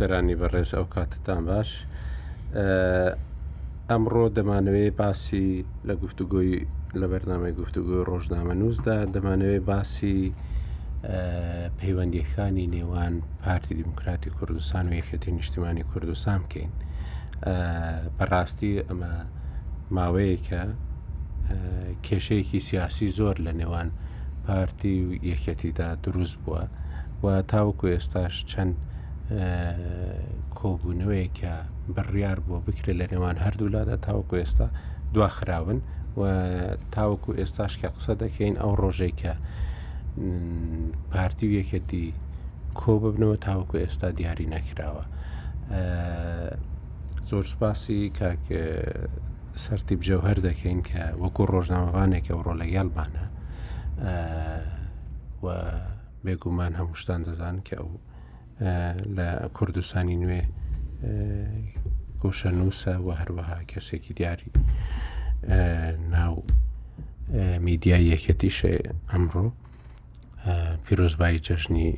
بیسەرانی بەڕێز ئەو کاتتان باش ئەمڕۆ دەمانەوەی باسی لە گفتوگۆی لە بەرنامەی گفتوگۆی ڕۆژنامە نووسدا دەمانەوەی باسی پەیوەندیەکانی نێوان پارتی دیموکراتی کوردستان و یەکێتی نیشتیمانی کوردستان بکەین بەڕاستی ئەمە ماوەیەکە کێشەیەکی سیاسی زۆر لە نێوان پارتی و یەکەتیدا دروست بووە و تاوکو ئێستاش چەند کۆبوونەوەی کە بڕیار بۆ بکرێت لە نێوان هەردوولادا تاوەکو ئێستا دواخراون و تاوەکو ئێستاش کە قسە دەکەین ئەو ڕۆژێک کە پارتی و یەکێتی کۆ ببنەوە تاوەکو ئێستا دیاری نەکراوە زۆر سوپاسی کاک سەرتیب جەوهر دەکەین کە وەکو ڕۆژنامەوانێکە و ڕۆلەگەڵمانە و بێگومان هەمووشتان دەزان کە ئەو لە کوردستانی نوێ گۆشە نووسە و هەروەها کەسێکی دیاری ناو میدیای یەکەتیشە ئەمڕۆ پیرۆزبایی جەژنی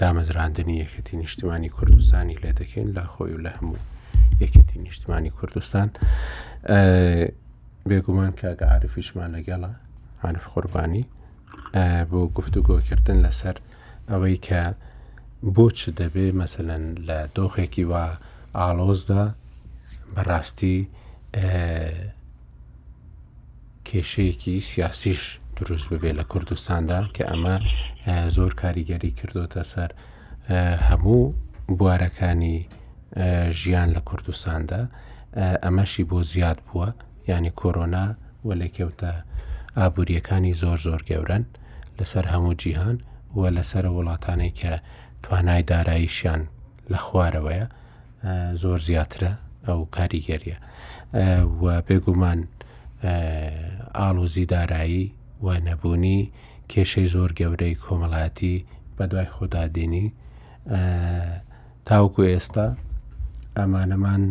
دامەزراندنی یەکەتی نیشتمانی کوردستانی لێ دەکەین لە خۆی و لە هەموو یەکەتی نیشتمانی کوردستان بێگومان کاگە عاعرفیشمان لەگەڵە عاعرف قوربانی بۆ گفتوگۆکردن لەسەر ئەوەی کە بۆچ دەبێ مەسەەن لە دۆخێکی وا ئاڵۆزدا بەڕاستی کێشەیەکی سیاسیش دروست ببێت لە کوردستاندا کە ئەمە زۆر کاریگەری کردوتە سەر هەموو بوارەکانی ژیان لە کوردستاندا ئەمەشی بۆ زیاد بووە ینی کۆرۆنا وە لێکەوتە ئابوووریەکانی زۆر زۆر گەورن لەسەر هەموو جیهان و لەسەر وڵاتانێک کە توانای داراییشان لە خوارەوەیە زۆر زیاترە ئەو کاریگەریە و بێگومان ئاڵۆزی دارایی و نەبوونی کێشەی زۆر گەورەی کۆمەڵاتی بە دوای خۆدادێنی تاوکو ئێستا ئەمانەمان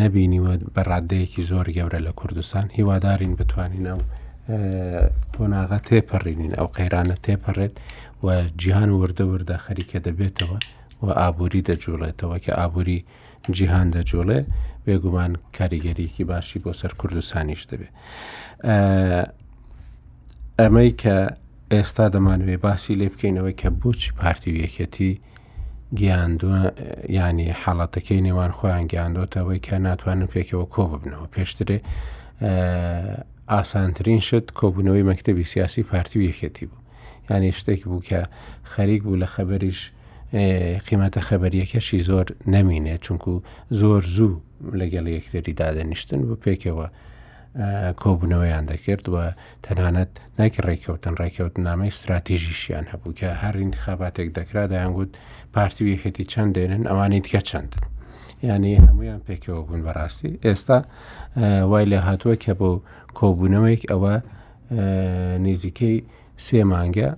نەبینیوە بە ڕادەیەکی زۆر گەورە لە کوردستان هیوادارین بتوانین ئەو قۆناغە تێپەڕینین ئەو قەیرانە تێپەڕێت و جیهان وردە وردە خەریکە دەبێتەوە و ئابووری دەجوڵێتەوە کە ئابووری جیهان دەجوڵێ بێگومان کاریگەریکی باشی بۆ سەر کوردستانیش دەبێت ئەمەی کە ئێستا دەمانوێ باسی لێ بکەینەوەی کە بۆچی پارتی و یەکەتی گەیاندووە ینی حاڵەتەکەی نێوان خۆیان گەاندۆتەوەی کە ناتوانن پێکەوە کۆ ببنەوە پێشترێ ئاسانترین شت کۆبوونەوەی مەکتتەبی سیاسی پارتی و یەکەتی بوو یانی شتێک بوو کە خەریک بوو لە خەبەریش قیمەتە خەبەریەکەشی زۆر نەمینێت چونکو زۆر زوو لەگەڵ یەکتری دادەنیشتن بۆ پێکەوە کۆبنەوەیان دەکرد و تەنانەت نەک ڕێککەوتن ڕێککەوت نامەی استراتیژیشیان هەبوو کە هەر انتخاباتێک دەکرا دەیانگووت پارتی و یەکەتی چەند دێنن ئەوانی دیکە چەند. یعنی هەمویان پێکەوە بوون بەڕاستی ئێستا وای لە هاتووە کە بۆ کۆبوونەوەیەک ئەوە نزیکەی سێ مانگە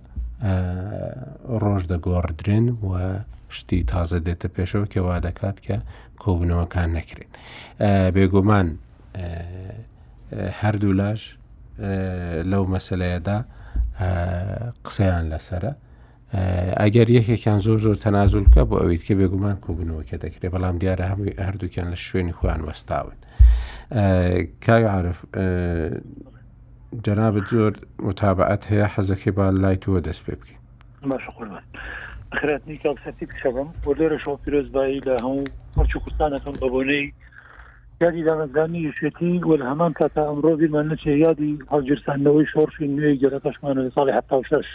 ڕۆژ دەگۆڕدرێن و شتی تازە دێتە پێشەوە کە وا دەکات کە کۆبنەوەکان نەکرێن بێگومان هەردوو لاش لەو مەسلەیەدا قسەیان لەسرە ئەگەر یەکێکیان زۆر زۆر تەنازول بکە بۆ ئەویت کە بێگومان کۆبنەوە کە دەکرێت بەڵام دیارە هەمووی هەردووکیان لە شوێنی خۆیان وەستاون کاوی عرف جەنابە زۆر متابعەت هەیە حەزەکەی با لای تۆوە دەست پێ بکەین باش قوربان خراتنی کاک سەرتی بکەبم بۆ لێرەشەوە پیرۆزبایی لە هەموو پرچ و کوردستانەکەم بە بۆنەی یادی دامەزرانی یشێتی وە لە هەمان کاتا ئەمڕۆ بیمان نچێ یادی هەڵگیرسانەوەی شۆڕشی نوێی گەرەکەشمانە لە ساڵی 6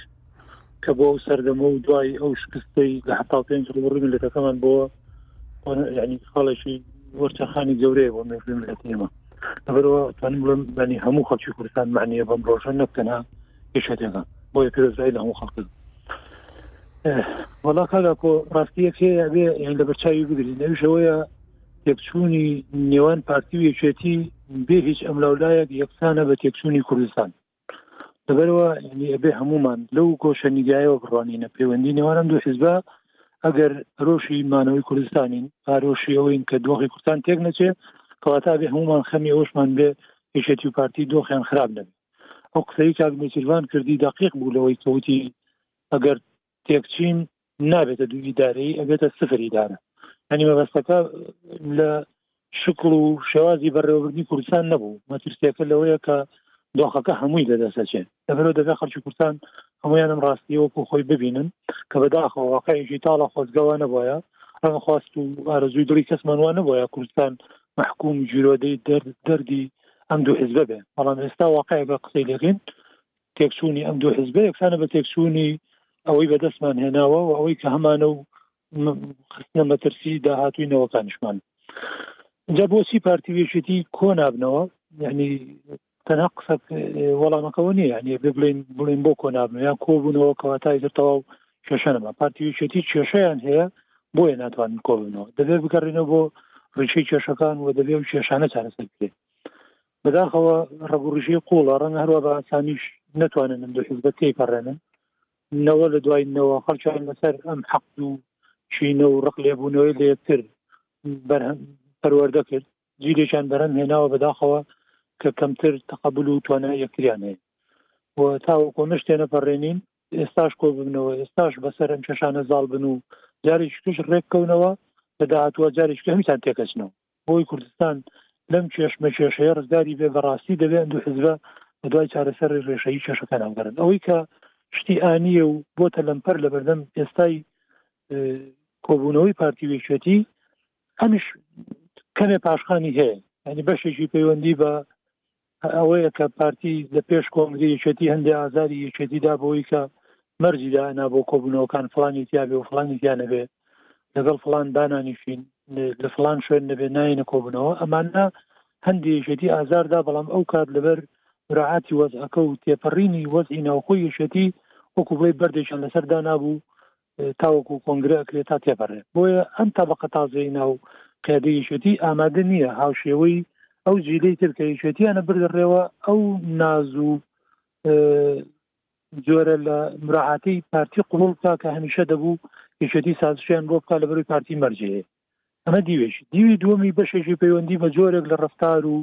کە بۆ ئەو سەردەمە و دوای ئەو شکستەی لە هەتا پێنج ڕوڕی ملەتەکەمان بۆ ینی خاڵێکی وەرچەخانی گەورەیە بۆ مێژوی ملەت ئێمە لەبەرەوە توانم بڵم بەنی هەموو خەڵکی کوردستان معنیە بەم ڕۆژە نەبتەنە یشێتەکە بۆیە پێزای لە هەموو خەڵکن وەڵا کاگا کۆ ڕاستیەک هەیە بێ یان لە بەرچاوی بگری نەویشەوەیە تێکچوونی نێوان پارتی و یەکێتی بێ هیچ ئەملاولایەک یەکسانە بە تێکچوونی کوردستان لەبەرەوە یعنی ئەبێ هەمومان لەو گۆشە نیگایەوە بڕوانینە پەیوەندی نێوانم دوو حیزبە ئەگەر پرۆشی مانەوەی کوردستانین پارۆشی ئەوەین کە دۆخی کوردستان تێک نەچێ کەواتا بێ هەمومان خەمی ئەوشمان بێ یشێتی و پارتی دۆخیان خراپ نەبێ ئەو قسەی کاک نێچیرڤان کردی دقیق بوو لەوەی کەوتی ئەگەر تێکچین نابێتە دوو ئیدارەی ئەبێتە سفر ئیدارە هەنی مەبەستەکە لە شکڵ و شێوازی بەڕێوەبردنی کوردستان نەبوو مەترسیەکە لەوەیە کە دۆخەکە هەمووی لەدەسەچێت لەبەرەوە دەبێت خەڵکی کوردستان هەمویانم ڕاستی وەکو خۆی ببینن کە بەداخە واقعێکی تاڵە خۆزگەوە نەبواە ئەم خواست و ئارزوی دڵی کەسمانوە نەبواە کوردستان محکوم جیرۆدەی دەردی ئەم دوو حزبە بێ بەڵام ئێستا واقعەکە قسەی لەکەین تێکچوونی ئەم دوو حزبە یەکسانە بە تێکچوونی ئەوەی بەدەستمان هێناوە و ئەوەی کە هەمانە و خستنە مەترسی داهاتوی نەوەکانشمان جا بۆچی پارتی وێشێتی کۆ نابنەوە یعنی تەنها قسە وەڵامەکەەوە نیە یعنی بڵین بڵین بۆ کۆ نابن یان کۆبوونەوە کەواتای تر تەواو کێشەنەما پارتی وێشێتی کێشەیان هەیە بۆیە ناتوانن کۆبنەوە دەبێت بگەڕێنەوە بۆ ڕیشەی کێشەکان و دەبێت و کێشانە چارەسەر بکرێت بەداخەوە ڕەگوڕیژەی قوڵە ڕەنگە هەروە بە ئاسانیش نتوانن ئەم دوو حزبە تێپەڕێنن نەوە لە دوای نەوە خەڵکیان لەسەر ئەم حەق و چینە و ڕق لێبوونەوەی لە یەکتر بەرهەم پەروەردە کرد جیلێکیان بەرەم هێناوە بەداخەوە کە کەمتر تەقبل و توانە یەکتریان هەیە و تاوەکۆ نشتێنە پەڕێنین ئێستاش کۆ ببنەوە ئێستاش بەسەر ئەم کێشانە زاڵ بن و جارێکیش ڕێککەونەوە لە داهاتوە جارێکیان تێکەچنەوە بۆی کوردستان لەم کێشمە کێشەیە ڕزگاری بێ بەڕاستی دەبێ ئەندو حزبە بە دوای چارەسەر ڕێشەیی کێشەکان هەڵگەرن ئەوەی کە شتی ئانیە و بۆتە لەمپەر لە بەردەم ئێستای کۆبوونەوەی پارتی وێکێتی هەمیش کەمێ پاشخانی هەیە ینی بەشێکی پەیوەندی بە ئەوەیە کە پارتی لە پێش کۆنگرەی یەکێتی هەندێ ئازاری یەکێتی دا بۆی کە مەرجی دانا بۆ کۆبوونەوەکان فلانی تیاێ و فلانی تیا نەبێ لەگەڵ فلان دانانیشین لە فلان شوێن نەبێ نایەنە کۆبوونەوە ئەمانە هەندێ یەکێتی ئازاردا بەڵام ئەو کات لەبەر مراعاتی وەزعەکە و تێپەڕینی وەزی ناوخۆی یەکێتی وەکو بڵێ بەردێکیان لەسەر دانابوو تاوەکو کۆنگرە ئەکرێت تا تێپەڕێت بۆیە ئەم تابقە تازەی ناو قیادی یەکێتی ئامادە نییە هاوشێوەی ئەو جیلەی تر کە یەکێتیانە بردە ڕێوە ئەو ناز و جۆرە لە مراعاتی پارتی قوڵ بکە کە هەمیشە دەبوو یەکێتی سازشیان بۆ بکە لە بەروی پارتی مەرجەیە ئەمە دیوێش دیوی دووەمی بەشێکی پەیوەندی بە جۆرێک لە ڕفتار و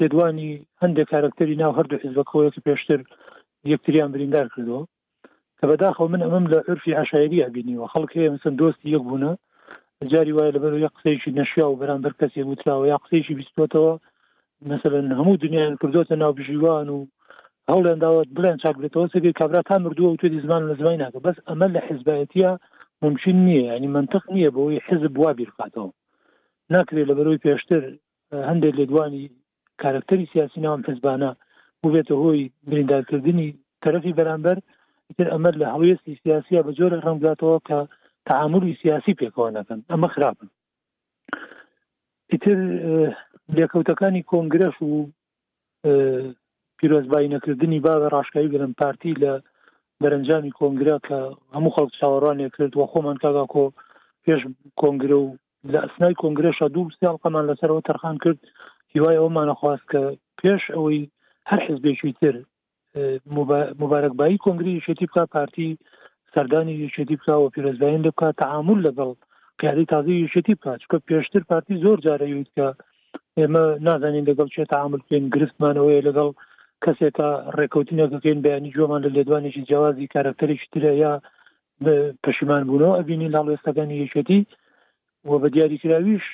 لێدوانی هەندێک کارکتەری ناو هەردوو حزبەکەوەیە کە پێشتر یەکتریان بریندار کردەوە کە بەداخەوە من ئەمەم لە عرفی عشایریە بینیوە خەڵک هەیە مثلن دۆستی یەک بوونە جاری وایە لەبەر یە قسەیەکی نەشیاو بەرامبەر کەسێک وتراوە یا قسەیەکی بیستۆتەوە مثلن هەموو دنیایان کردوتە ناو بژیوان و هەوڵێن داوت بڵێن چاک بێتەوە سەگەی کابرا تا مردووە و توێ زمان لە زمانی ناکە بەس ئەمە لە حزبایەتە ممکن نییە ینی منطق نییە بۆی حزب وا بیرخاتەوە ناکرێت لەبەرەوەی پێشتر هەندێک لێدوانی کارەکتەری سیاسی ناو ئەم حزبانە بوبێتە هۆی بریندارکردنی تەرەفی بەرامبەر ئیتر ئەمە لە هەڵوێستی سیاسیە بە جۆرە ڕەنگاتەوە کە تعاملی سیاسی پێکەوە نەکەن ئەمە خراپن ئیتر لێکەوتەکانی کۆنگرەش و پیرۆزبایی نەکردنی باوە ڕاشکایی گرم پارتی لە دەرەنجامی کۆنگرا کە هەموو خەڵک چاوەڕوانێ کرد و خۆمان کاگاکۆ پێش کۆنگرە و لە ئەسنای کۆنگرێشا دوو سێ هەڵقەمان لەسەرەوە تەرخان کرد هیوای ئەومانە خواست کە پێش ئەوەی هەر حزبێکی تر مبارەکبایی کۆنگری یەکێتی بکە پارتی سەردانی یەکێتی بکەوە پیرۆزبایین لە بکات تعامل لەگەڵ قیادی تازی یەکێتی بکات چکە پێشتر پارتی زۆر جارەویت کە ئێمە نازانین لەگەڵ چێ تعامل بکەین گرفتمانەوەی لەگەڵ کەسێکە ڕێکەوتنێکەکەین بەیانی جۆمان لە لێدوانێکی جیازی کارکتەرێکی ترە یا پەشیمان بوونەوە ئەبینین هەڵوێستەکانی یەکێتی و بە دیاریکراویش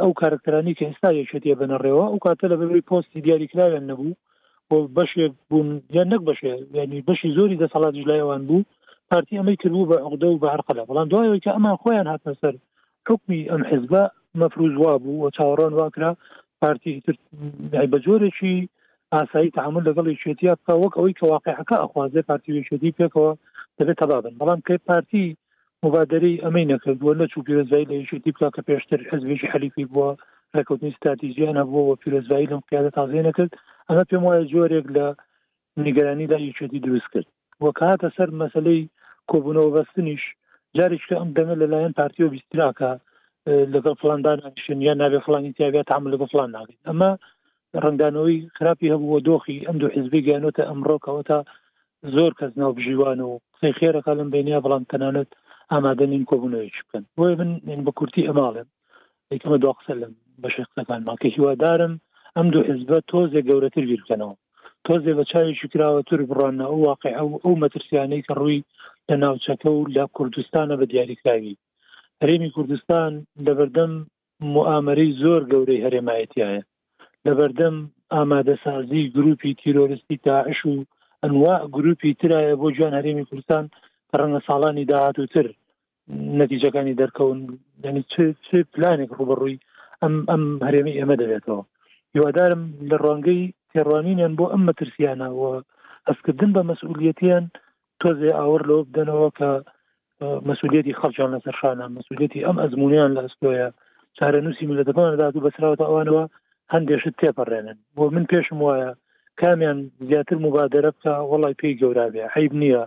ئەو کارکتەرانی کە ئێستا یەکێتیە بەنەڕێەوە ئەو کاتە لە بەروی پۆستی دیاریکراویان نەبوو و بەشێک بوون یان نەک بەشێ ینی بەشی زۆری دەسەڵات لایوان بوو پارتی ئەمەی کردبوو بە عقدە و بە هەرقەلە بەڵام دوایەوەی کە ئەمان خۆیان هاتنە سەر حکومی ئەم حزبە مەفروز وابوو و چاوەڕان واکرا پارتی تر بە جۆرێکی ئاسایی تعامل لەگەڵ یشێتیا بکە وەک ئەوەی کەواقعەکە ئەخوازێ پارتی وێشێتی پێکەوە دەبێت تەبابن بەڵام کە پارتی مبادری ئەمەی نەکرد بۆ نەچوو پیرۆزایی لە یشێتی بکە کە پێشتر حزبێکی حەلیفی بووە ڕێکوتنی ستاتیزیان هەبووەوە پیرۆزایی لەم قیادە تازەی نەکرد ئەمە پێم وایە جۆرێک لە نیگەرانی لای یەکێتی دروست کرد و کە هاتە سەر مەسەلەی کۆبوونەوە بەستنیش جارێکیکە ئەم دەنگە لە لایەن پارتیەوە بیسترا کە لەگەڵ فلان دانانیشن یا نابێ فلانی تیاویا تامل لەگە فلان ناگەیت ئەمە ڕنگدانەوەی خراپی هەبووە دۆخی ئەم دوو حزبی گەیانۆتە ئەمڕۆکەوە تا زۆر کەس ناو بژیوان و قسەی خێرەکە لەم بینە بەڵام تەنانەت ئامادە نین کۆبوونەوەیش بکەن بۆیە من من بە کورتی ئەماڵێن ئەیکەمە دوا قسە لەم بەشی قسەکانمان کە هیوادارم ئەم دوو حزبە تۆزێک گەورەتر بیرکەنەوە تۆزێ بە چاوێکی کراوە تر بڕانە ئەو واقع ئەو ئەو مەترسیانەی کە ڕووی لە ناوچەکە و لە کوردستانە بە دیاریکراوی هەرێمی کوردستان لەبەردەم موامەرەی زۆر گەورەی هەرێمایەتیایە لەبەردەم ئامادەسازی گروپی تیرۆرستی داعش و ئەنوا گروپی ترایە بۆ جوان هەرێمی کوردستان کە ڕەنگە ساڵانی داهاتوتر نەتیجەکانی دەرکەون ینی چ پلانێک ڕوبەڕووی ئەم ئەم هەرێمی ئێمە دەبێتەوە هیوادارم لە ڕوانگەی تێڕوانینیان بۆ ئەم مەترسیانە و هەستکردن بە مەسئولیەتیان تۆزێ ئاور لەوە بدەنەوە کە مەسوولەتی خەڵکیان لە سەرشانە مەسوولەتی ئەم ئەزمونیان لە ئەستۆیە چارەنووسی ملەتەکان داات و بەسراوەتە ئەوانەوە هەندێ شت تێپەڕێنن بۆ من پێشم وایە کامیان زیاتر مبادرە بکە وڵی پێی گەورابێ عیب نییە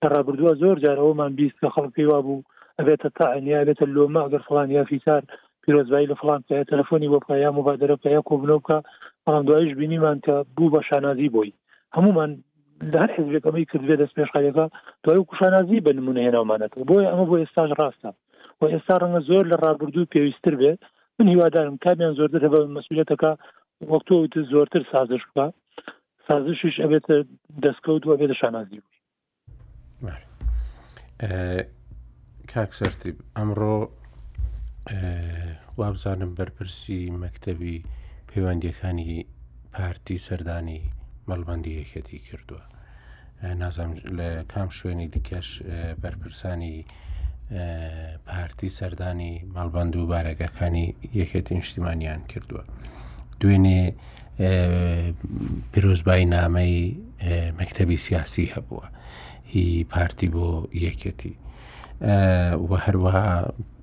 لە ڕابردووە زۆر جار ئەومان بیست کە خەڵک پێی وابوو ئەبێتە تاعینیا بێتە لۆمە ئەگەر فڵان یا فیسار پیرۆزبایی لە فڵان کە تەلفۆنی بۆ بکە یا مبادرە بکە یا کۆبنەوە بکە بەڵام دوایش بینیمان کە بوو بە شانازی بۆی هەمومان لە هەر حزبەکەمەی کردێ دەست پێشخەرەکە دوای کوشانازی بە نمونە هێناومانەتەوە بۆیە ئەمە بۆ ئێستاش ڕاستە و ئێستا ڕەنگە زۆر لە ڕابردوو پێویستتر بێ من هیوادارم کامیان زۆرتر هەبە مەسوولەتەکە وەک تۆ وتت زۆرتر سازش بکە سازشیش ئەبێتە دەستکەوت و ئەبێتە شانازی بووی بله. اه، کاک سەرتیب ئەمڕۆ اه، وابزانم بەرپرسی مەکتەبی پەیوەندیەکانی پارتی سەردانی مەڵبندی یەکێتی کردووە نازانم لە کام شوێنی دیکەش بەرپرسانی پارتی سەردانی مەڵبند و بارەگەکانی یەکێتی نیشتیمانیان کردووە دوێنێ پیرۆزبای نامەی مەکتتەبی سیاسی هەبووە هی پارتی بۆ یەکێتی و هەروەها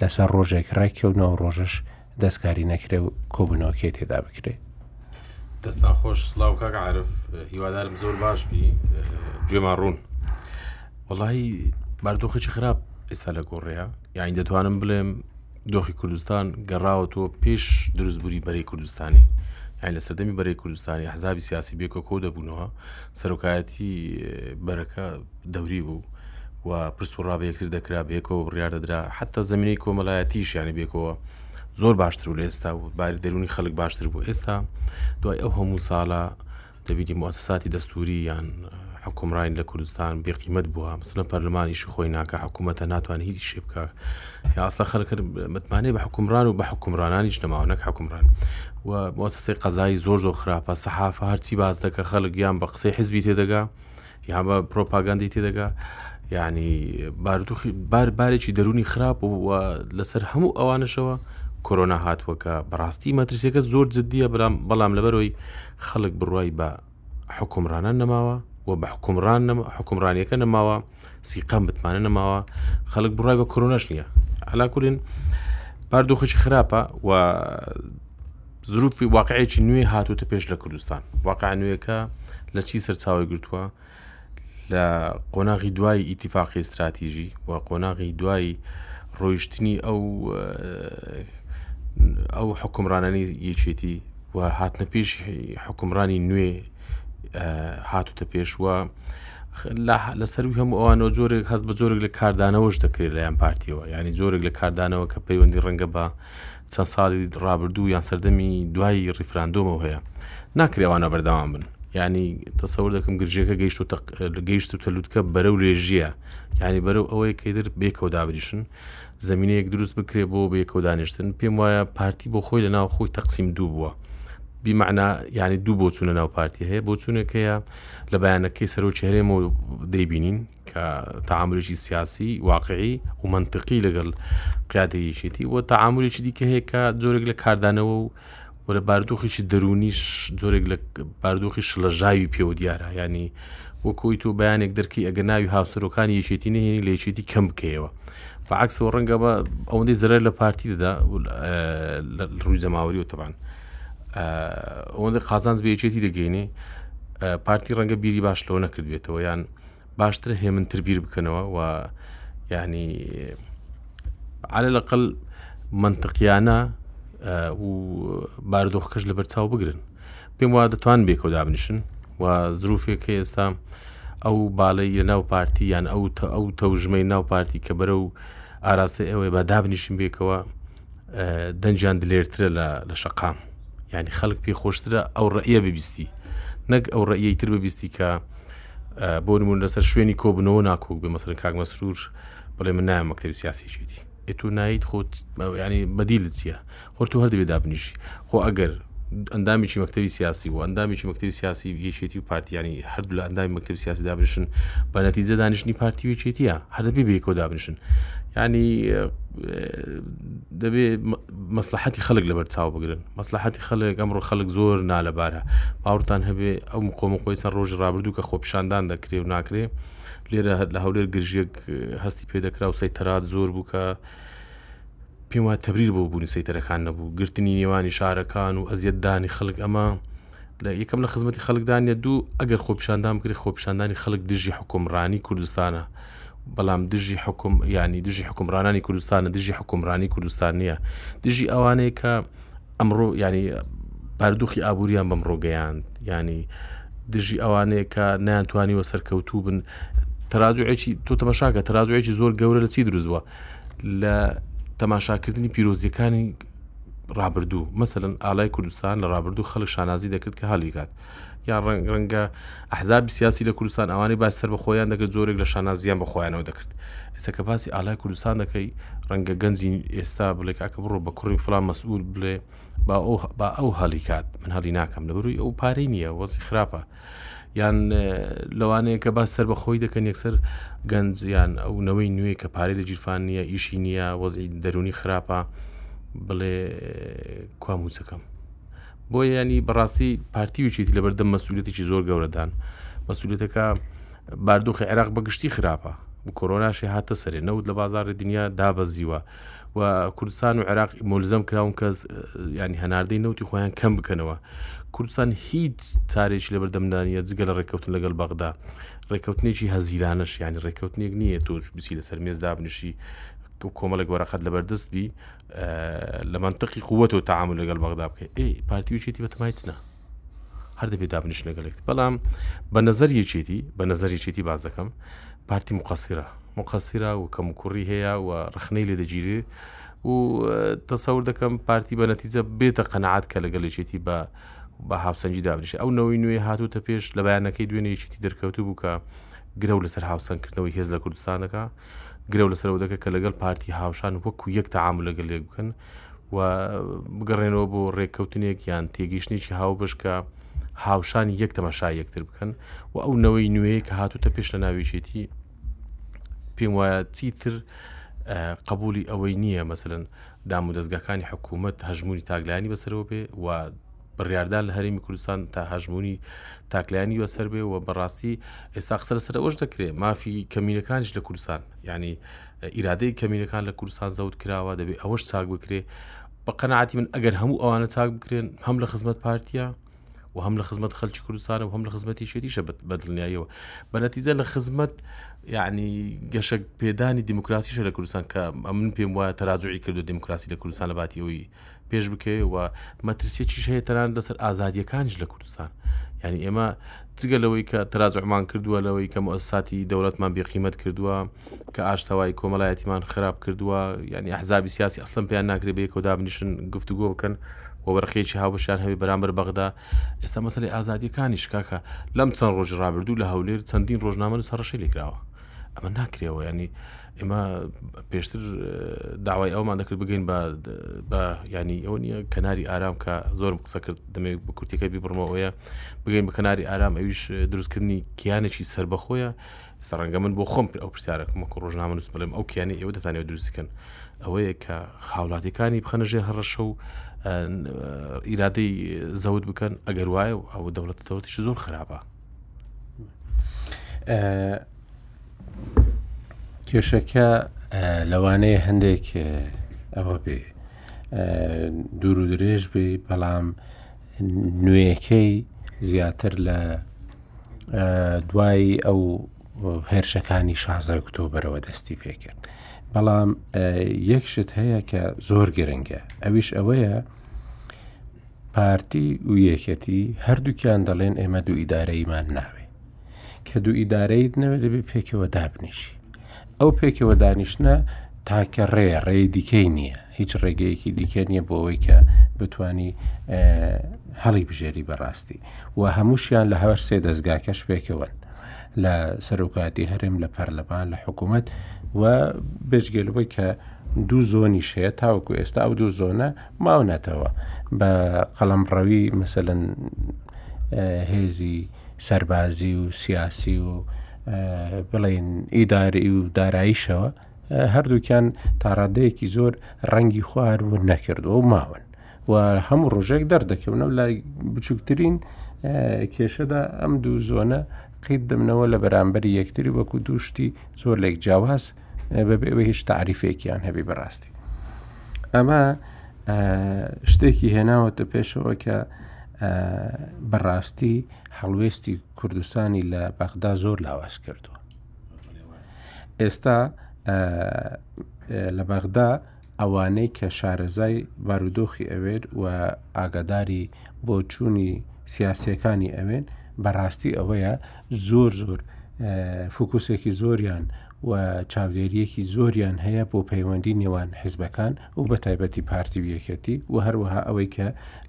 لەسەر ڕۆژێک ڕێککەونەوە ڕۆژەش دەستکاری نەکرێ و کۆبنەوەکێ تێدا بکرێت دەستان خۆش سلااو کاک عرف هیوادارم زۆر باش بی گوێمان ڕوون وڵی باردۆخێکی خراپ ئێستا لە کۆڕەیە یاین دەتوانم بڵێم دۆخی کوردستان گەڕاوە تۆ پێش دروستبووری بەری کوردستانی یان لە سەردەمی بەری کوردستانی حزابی سیاسی بێکۆکۆ دەبوونەوە سەرۆکایەتی بەرەکە دەوری بوو و پرس و ڕا بە یەکتر دەکرا بێکەوە بڕیار دەدرا حتا زمینی کۆمەلایەتیش یانی بێکەوە زۆر باشتر و لە ئێستا و باری دەرونی خەڵک باشتر بوو ئێستا دوای ئەو هەموو ساڵە دەبیدی موسساتی دەستوری یان حکومڕین لە کوردستان بێقیمت بووە مثلە پەرلەمانیش خۆی ناکە حکوومەتە ناتوان هیچ شێ بکە یاستە خەرکە متمانەی بە حکومڕان و بە حکومڕانانیش نەماوە نەک حکومڕان و موسسی قەزایی زۆر زۆر خراپە سەحافە هەرچی باز دەکە خەڵک یان بە قسەی حزبی تێدەگا یان بە پرۆپاگەندەی تێدەگا یعنی باردوخی بار بارێکی دەرونی خراپ و لەسەر هەموو ئەوانشەوە کۆرۆنا هاتووەکە بەڕاستی مەترسیەکە زۆر جددیە برام بەڵام لەبەرەوەی خەڵک بڕای بە حکومڕانە نەماوە و بە حکومڕان حکومڕانیەکە نەماوە سیقام بتمانە نەماوە خەڵک بڕای بە کۆرۆناش نییە علاکولین باردۆخێکی خراپە و زروف واقعێکی نوێ هاتووتە پێش لە کوردستان واقع نوێەکە لە چی سەرچاوی گرتووە لە قۆناغی دوای ئیتیفاقی استراتیژی و قۆناغی دوای ڕۆیشتنی ئەو ئەو حکومڕانانی یەکێتی و هاتنە پێش حکومڕانی نوێ هاتوتە پێشوە لە سەروی هەموو ئەوانەوە جۆرێک هەست بە جۆرێک لە کاردانەوەش دەکرێت لەیان پارتیەوە ینی جۆرێک لە کاردانەوە کە پەیوەندی ڕەنگە بە چەند ساڵی ڕابردوو یان سەردەمی دوای ڕیفراندۆمەوە هەیە ناکرێ ئەوانە بەردەوام بن ینی تەسەور دەکەم گرژەکە گەیشت و گەیشت و تەلوتکە بەرە و لێژیە ینی بەرە و ئەوەیە کەیتر بێکەوە دابریشن زمینەیەک دروست بکرێ بۆ بێکەوە دانیشتن پێم وایە پارتی بۆ خۆی لە ناو خۆی تەقسیم دوو بووە بیمەعنا ینی دوو بۆچوونە ناو پارتی هەیە بۆچوونەکەیە لە بەیانەکەی سەرۆکی هەرێمە دەیبینین کە تەعامولێکی سیاسی واقعی و منطقی لەگەڵ قیادە یەکێتی و تەعامولێکی دیکە هەیە کە جۆرێک لە کاردانەوە و و لە باردۆخێکی دەرونیش جۆرێک لە باردۆخی شلەژاوی پێوە دیارە ینی وەکۆی تۆ بەیانێک دەرکی ئەگە ناوی هاوسەرۆکانی یەکێتی نهێنی لە یەکێتی کەم بکەیەوە فعکسەوە ڕەنگە بە ئەوەندەی زەرەر لە پارتی دەدا ڕووی جەماوەری و تەبان ئەوەندە قازانج بە یەکێتی دەگەینێ پارتی ڕەنگە بیری باش لەوە نەکردبێتەوە یان باشترە هێمنتر بیر بکەنەوە و یعنی على لەقل منطقیانە و باردۆخکەش لە بەرچاو بگرن پێم وا دەتوان بێکەوە دابنیشن و زروفێک کە ئێستا ئەو باڵی لە ناو پارتی یان ئەو ئەو تەوژمەی ناو پارتی کە بەرە و ئاراستە ئەوەی بە دابنیشن بێکەوە دەنجیان دلێرترە لە شەقام ینی خەڵک پێ خۆشترە ئەو ڕئە ببیستی نەک ئەو ڕئەی تر ببیستی کە بۆ نمون لەسەر شوێنی کۆبنەوە ناکۆک بێ مەسەر کاک مەسرور بڵێ من نایە مەکتتەبی سیاسی چێتی ئێ تو نایت خۆت ینی بەدیل چییە خۆ تو هەردەبێ دابنیشی خۆ ئەگەر ئەندامێکی مەکتەبی سیاسی و ئەندامێکی مەکتەبی سیاسی یەکێتی و پارتیانی هەردوو لە ئەندامی مەکتەبی سیاسی دابنیشن بە نەتیجە دانیشتنی پارتی وێکێتیە هەردەبی بێکۆ دابنیشن ینی دەبێ مەسلحەتی خەڵک لەبەر چاو بگرن مەسلحەتی خەڵک ئەمڕۆ خەڵک زۆر نالەبارە باوەڕتان هەبێ ئەو مقۆم خۆی سەر ڕۆژی ڕابردوو کە خۆپشاندان دەکرێ و ناکرێ لێرە هەر لە هەولێر گرژێک هەستی پێ دەکرا و سەی تەرات زۆر بوو کە پێم وایە تەبریر بۆ بوونی سەیتەرەکان نەبوو گرتنی نێوانی شارەکان و ئەزیەت دانی خەڵک ئەمە لە یەکەم لە خزمەتی خەڵکدانە دوو ئەگەر خۆپیشاندان بکرێت خۆپیشاندانی خەڵک دژی حکومڕانی کوردستانە بەڵام دژی حکوم ینی دژی حکومڕانانی کوردستانە دژی حکومڕانی کوردستان نییە دژی ئەوانەیە کە ئەمڕۆ ینی باردوخی ئابوووریان بەم ڕۆگەیاند ینی دژی ئەوانەیە کە نیانتوانیوە سەرکەوتوو بن تەراجوعێکی تۆ تەمەشاکە تەراجوعێکی زۆر گەورە لە چی دروستوە لە تەماشاکردنی پیرۆزیەکانی ڕابردوو مەسەن ئالای کوردستان لە ڕابردوو خەڵک شانازی دەکرد کە هەڵیکات یا ڕنگ ڕەنگە ئەحزابی سیاسی لە کوردستان ئەوانەی باس سەر بە خۆیان دەکرد زۆرێک لە شانازیان بە خۆیانەوە دەکرد ئێستا کە باسی ئالای کوردستان دەکەی ڕەنگە گەنجی ئێستا بڵێک ئەکە بڕۆ بە کوڕی فلان مەسئول بڵێ با ئەو هەڵی کات من هەڵی ناکەم لە بروی ئەو پارەی نییە وەزی خراپە یان لەوانەیە کە باس سەربەخۆی دەکەن یەکسەر گەنج یان ئەو نەوەی نوێ کە پارەی لە جیرفان نییە ئیشی نییە وەزی دەرونی خراپە بڵێ کوام وچەکەم بۆ ینی بەڕاستی پارتی وچیتی لە بەردەم مەسوولەتێکی زۆر گەورەدان مەسوولەتەکە باردۆخی عێراق بەگشتی خراپە کۆرۆناشی هاتە سەرێ نەوت لە بازاری دنیا دابەزیوە و کوردستان و عێراق ملزم کراون کە ینی هەناردەی نەوتی خۆیان کەم بکەنەوە کوردستان هیچ چارێک لە بەردەمدانە جگە لە ڕێککەوتن لەگەڵ بەغدا ڕێککەوتنێکی هەزیرانش ینی ڕێککەوتنێک نییە تۆ بچی لەسەر مێز دابنیشی کۆمەڵێک وەرەقەت لەبەردەست بی لە منطقی قووەەوە تعامل لەگەڵ بەغدا بکەیت پارتیویچێتی بەتەمایچنا هەر دەبێ دابنیش لەگەلێک بەڵام بە نظر یەکێتی بە نظر یەکێتی باز دەکەم پارتی مقەسیرە مقەسیرە و کەم و کوڕی هەیە و ڕخنەی لێ دەگیری و تەسەور دەکەم پارتی بە نەتیجە بێتە قەنەعات کە لەگەل یەکێتی بە بە هاوسەنگی دابنیش ئەو نەوەی نوێ هاتوتە پێش لە بەیانەکەی دوێنێکیتی دەرکەوتو بوو کە گرە و لەسەر هاوسەنگکردنەوەی هێز لە کوردستانەکە گرە لەسەرەوە دەکە کە لەگەڵ پارتی هاوشان وەکو یەک تەعاام لەگەل لێک بکەن و بگەڕێنەوە بۆ ڕێککەوتنێک یان تێگەیشتێکی هاوبەشکە هاوشان یەک تەمەشا یەکتر بکەن و ئەو نەوەی نوێیە کە هاتوتە پێش لە ناویشێتی پێم وایە چیتر قبولی ئەوەی نییە مەسەن دام و دەستگاکانی حکوومەت هەژموری تاگلانی بەسەرەوە بێ و بڕاردان لە هەرمی کوردستان تا هەژمونی تاکلانی وەسەر بێ و بەڕاستی ئێستا قسە لەسەر ئەوش دەکرێت مافی کەمینەکانش لە کوردستان ینی ئیرادەی کەمینەکان لە کوردستان زەوت کراوە دەبێت ئەوەش چاک بکرێ بە قەنەعاتی من ئەگەر هەموو ئەوانە چاک بکرێن هەم لە خزمەت پارتیە و هەم لە خزمەت خەلکی کوردستانە و هەم لە خزمەتی شێتیشە بەدڵنیاییەوە بە نەتیجە لە خزمەت یعنی گەشە پێدانی دیموکراسیشە لە کوردستان کە ئەمن پێم وایە تەراجعی کردو دیموکراسی لە کوردستان لە باتی ئەوی پێش بکەوێت و مەترسیەکیش هەیە تەنان لەسەر ئازادیەکانش لە کوردستان یعنی ئێمە جگە لەوەی کە ترازعمان کردووە لەوەی کە مؤسساتی دەولەتمان بێقیمەت کردووە کە ئاشتەوای کۆمەلایەتیمان خراپ کردووە یعنی ئەحزابی سیاسی ئەسلم پێیان ناکرێ بەیەکەوە دابنیشن گفتوگۆ بکەن وەرقێکی هاوشیان هەوی بەرامبەر بەغدا ئێستا مەسلی ئازادیەکانی شکاکە لەم چەند ڕۆژ ڕابردوو لە هەولێر چەندین ڕۆژنامە و سەڕشی لێکراوە ئەمە ناکرێەوە ینی ئێمە پێشتر داوای ئەومان دەکرد بگەین بە ینی ئەو نیە کەناری ئارام کە زۆرم قسە کرد دەمێک بە کورتەکە بیبڕمەوەیە بگەین بە کەناری ئارام ئەویش دروستکردنی کیانێکی سربەخۆیە سەرەنگە من بۆ خۆم ئەو پرسیارەکەمە کە ڕۆژنامە نووس بڵێم ئەو کیانی ئێوە دەتانێت دروستکەن ئەوەیە کە خاولاتەکانی بخەنە ژێر هەڕەشە و ئیرادەی زەوت بکەن ئەگەر وایە ئەو دەوڵەت دەوڵەتیش زۆر خراپە کێشەکە لەوانەیە هەندێک ئەوە بێ دوور و درێژ بێ بەڵام نوێیەکەی زیاتر لە دوای ئەو هێرشەکانی شازای ئۆکتۆبرەوە دەستی پێکرد بەڵام یەکشت هەیە کە زۆر گرنگە ئەویش ئەوەیە پارتی و یەکێتی هەردووکیان دەڵێن ئێمە دوو ئیدارەیمان ناوێ کە دوو ئیدارەیت نەوێ دەبێت پێکەوە دابنیشی ئەو پێکەوە دانیشتە تاکە ڕێ ڕێ دیکەی نییە هیچ ڕێگەیەکی دیکە نییە بۆ ئەوەی کە بتانی هەڵی بژێری بەڕاستی و هەمووشیان لە هەوەر سێ دەستگاکەش پێکەوەن لە سەرۆکاتی هەرێم لە پەرلەمان لە حکوومەت و بێژگەلەوەی کە دوو زۆنی شەیە تاوەکو ئێستا ئەو دوو زۆنە ماونەتەوە بە قەڵەمڕەوی مەسەلەن هێزی سەربازی و سیاسی و بڵێن ئیداری و داراییشەوە هەردووکیان تاڕادەیەکی زۆر ڕەنگی خوار و نەکردەوە و ماون و هەموو ڕۆژێک دەردەکەونەوە لای بچووکترین کێشەدا ئەم دوو زۆنە قیت دەمنەوە لە بەرامبەر یەکتری وەکو دووشتی زۆر لێک جیاواز بەبێ ئەوەی هیچ تعریفێکیان هەبی بەڕاستی ئەمە شتێکی هێناوەتە پێشەوە کە بەڕاستی هەڵوێستی کوردستانی لە بەغدا زۆر لاواز کردووە ئێستا لە بەغدا ئەوانەی کە شارەزای بارودۆخی ئەوێن و ئاگاداری بۆچوونی سیاسیەکانی ئەوێن بەڕاستی ئەوەیە زۆر زۆر فکوسێکی زۆریان و چاودێریەکی زۆریان هەیە بۆ پەیوەندی نێوان حیزبەکان و بە تایبەتی پارتی ویەکەتی و هەروەها ئەوەی کە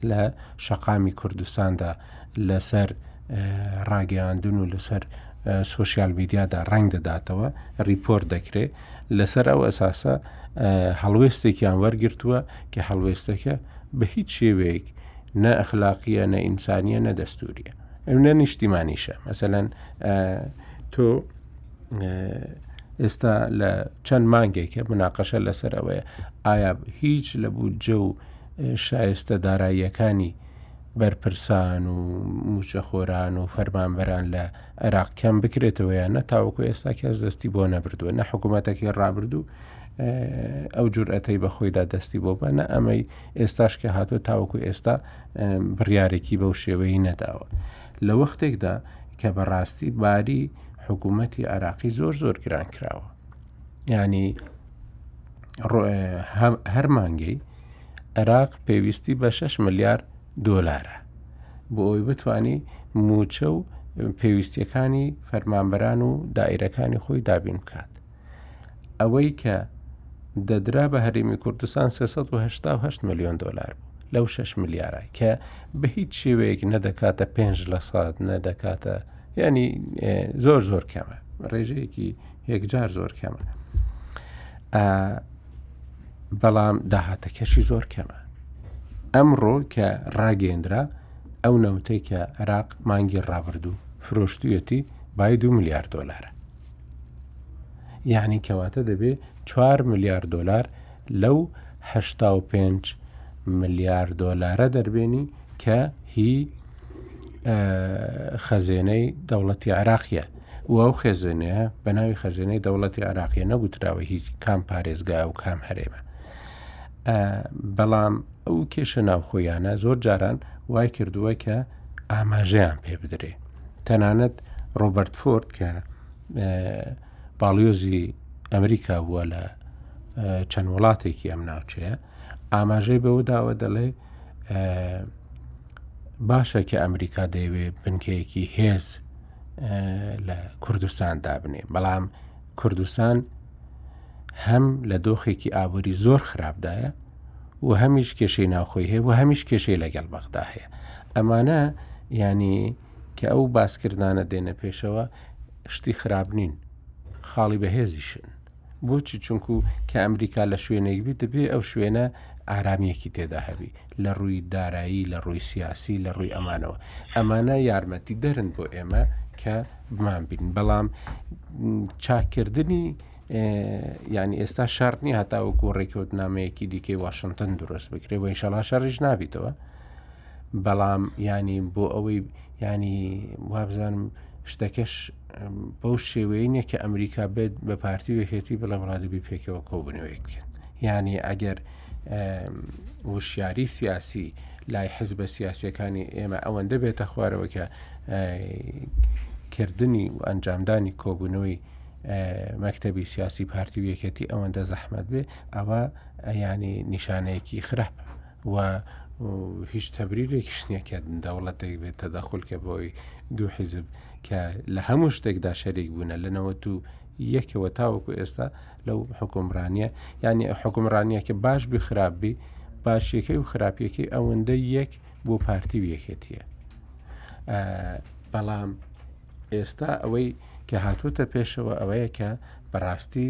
لە شەقامی کوردستاندا لەسەر ڕاگەیاندن و لەسەر سۆشیال میدیادا ڕەنگ دەداتەوە ریپۆرت دەکرێت لەسەر ئەو ئەساسە هەڵوێستێکیان وەرگرتووە کە هەڵوێستەکە بە هیچ شێوەیەک نە ئەخلاقیە نە ئینسانیە نە دەستوریە ئەو نە نیشتیمانیشە مەسەەن تۆ ئێستا لە چەند مانگێکە مناقەشە لەسەر ئەوەیە ئایا هیچ لە بوو جە و شایستە داراییەکانی بەرپرسان و مووچەخۆران و فەرمانبەران لە عێراق کەم بکرێتەوە یان نە تاوەکو ئێستا کەس دەستی بۆ نەبردووە نە حکوومەتەکەی ڕابردوو ئەو جورئەتەی بە خۆیدا دەستی بۆ بە نە ئەمەی ئێستاش کە هاتووە تاوەکو ئێستا بڕیارێکی بەو شێوەی نەداوە لە وەختێکدا کە بەڕاستی باری حکوومەتتی عراقی زۆر زۆر گران کراوە ینی هەر مانگەی عێراق پێویستی بە 6 ملیار دۆلارە بۆ ئەوی بتانی موچە و پێویستیەکانی فەرمانبەران و دائیرەکانی خۆی دابین بکات ئەوەی کە دەدرا بە هەرێمی کوردستان 1970 میلیۆن دلار بوو لەو 6 ملیارە کە بە هیچ شێوەیەک نەدەکاتە پێنج لە سات نەدەکاتە ینی زۆر زۆر کەمە ڕێژەیەکی یەکجار زۆر کەمە بەڵام داهاتەکەشی زۆر کەمە ئەمڕۆ کە ڕاگەندرا ئەو نەوتەی کە عراق مانگی ڕابردوو فرۆشتویەتی بای دو میلیار دلارە یعنی کەواتە دەبێ 4 میلیار دلار لەو 5 ملیار دۆلارە دەربێنی کە هی خەزێنەی دەوڵەتی عراقیە و ئەو خێزێنەیە بە ناوی خەزێنەی دەوڵەتی عراقیە نەگوتراوە هیچ کام پارێزگا و کام هەرێمە بەڵام ئەو کێشە ناوخۆیانە زۆر جاران وای کردووە کە ئاماژەیان پێ بدرێ تەنانەت ڕۆبرت فۆرد کە باڵیۆزی ئەمریکا بووە لە چەند وڵاتێکی ئەم ناوچەیە ئاماژەی بەوە داوە دەڵێ باشە کە ئەمریکا دەیەوێ بنکەیەکی هێز لە کوردستان دابنێ بەڵام کوردستان هەم لە دۆخێکی ئابووری زۆر خراپدایە و هەمیش کێشەی ناوخۆی هەیە و هەمیش کێشەی لەگەڵ بەغدا هەیە ئەمانە ینی کە ئەو باسکردانە دێنە پێشەوە شتی خراپ نین خاڵی بەهێزیشن بۆچی چونکو کە ئەمریکا لە شوێنێک بی دەبێ ئەو شوێنە ئارامیەکی تێدا هەبی لە ڕووی دارایی لە ڕووی سیاسی لە ڕووی ئەمانەوە ئەمانە یارمەتی دەرن بۆ ئێمە کە بمان بین بەڵام چاکردنی ینی ئێستا شارنی هەتاوەکو ڕێکەوت نامەیەکی دیکەی واشنگتن دروست بکرێ و ئینشەڵا شەڕیش نابیتەوە بەڵام ینی بۆ ئەوەی ینی وابزانم شتەکەش بەو شێوەیە نیە کە ئەمریکا بێت بە پارتی وێکێتی بڵێ ڕادبی پێکەوە کۆ بنوێک بکەن یعنی ئەگەر وشیاری سیاسی لای حزبە سیاسەکانی ئێمە ئەوەندە بێتە خوارەوە کە کردنی و ئەنجامدانی کۆبوونەوەی مەکتتەبی سیاسی پارتی وێکێتی ئەوەندە زەحمەت بێ ئەوە ئەیانی نیشانەیەکی خراپە و هیچ تەبریرێکیش نییە کە دەوڵەتێک بێت تەدەخل کە بۆی دوو حیزب کە لە هەموو شتێکدا شەریک بوونە لەنەوە تو یەکەوە تاوەکو ئێستا لەو حکومڕانیە یعنی حکومڕانیە کە باش بی خراپ بی باشیەکەی و خراپیەکەی ئەوەندە یەک بۆ پارتی و یەکێتیە بەڵام ئێستا ئەوەی کە هاتووەتە پێشەوە ئەوەیە کە بەڕاستی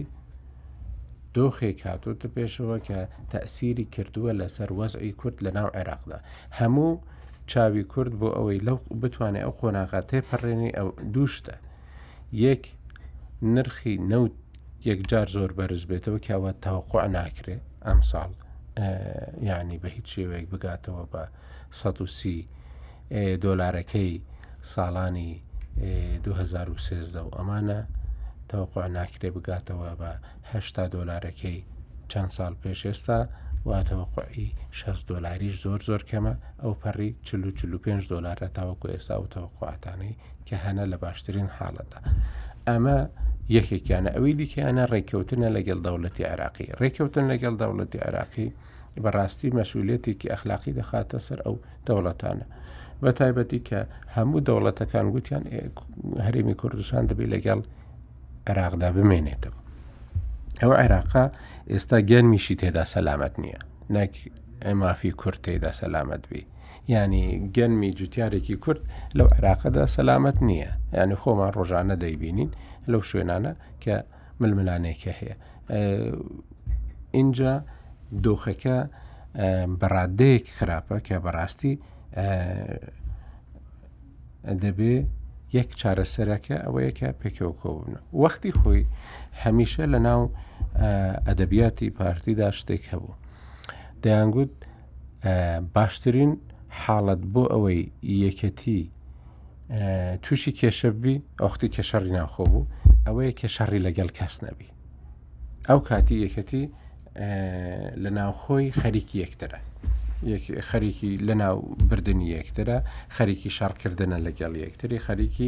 دۆخێک هاتووتە پێشەوە کە تەسیری کردووە لەسەر وەزعی کورد لە ناو عێراقدا هەموو چاوی کورد بۆ ئەوەی لەو بتوانێت ئەو قۆناغا تێپەڕێنی ئەو دووشتە یەک نرخی نەوت یەکجار زۆر بەرز بێتەوە کەوە تاوەقع ناکرێت ئەم ساڵ ینی بە هیچ شێوەیەک بگاتەوە بە سەد و سی دۆلارەکەی ساڵانی 2013 و ئەمانە تەوەقع ناکرێ بگاتەوە بە هشتا دۆلارەکەی چەند ساڵ پێش ئێستا واتەوەقعی 6 دۆلاریش زۆر زۆر کەمە ئەو پەڕی 45 دۆلارە تاوەکو ئێستا و تەوەقعاتانەی کە هەنە لە باشترین حاڵەتە ئەمە یەکێکیانە ئەوەی دیکەیانە ڕێککەوتنە لەگەڵ دەوڵەتی عراقی ڕێککەوتن لەگەڵ دەوڵەتی عراقی بەڕاستی مەسئولیەتێکی ئەخلاقی دەخاتە سەر ئەو دەوڵەتانە بە تایبەتی کە هەموو دەوڵەتەکان گوتیان هەرێمی کوردستان دەبی لەگەڵ عێراقدا بمێنێتەوە ئەو عێراقا ئێستا گەرمیشی تێدا سەلامەت نییە نەک مافی کورد تێدا سەلامەت بی ینی گەنمی جوتیارێکی کورد لەو عێراقەدا سەلامەت نییە یعنی خۆمان ڕۆژانە دەیبینین لەو شوێنانە کە ململانێکە هەیە ئینجا دۆخەکە بەڕادەیەک خراپە کە بەڕاستی دەبێ یەک چارەسەرەکە ئەوەیە کە پێکەوەکەون وەختی خۆی هەمیشە لە ناو ئەدەبیاتی پارتیدا شتێک هەبوو دەیانگوت باشترین حاڵەت بۆ ئەوەی یەکەتی تووشی کێشە بی ئەوختی کە شەڕی ناخۆ بوو ئەوەیە کە شەڕی لەگەڵ کەس نەبی ئەو کاتی یەکەتی لە ناوخۆی خەریکی یەکترە خەریکی لە ناو بردننی یەکترە خەریکی شەڕکردنە لەگەڵ یەکتری خەریکی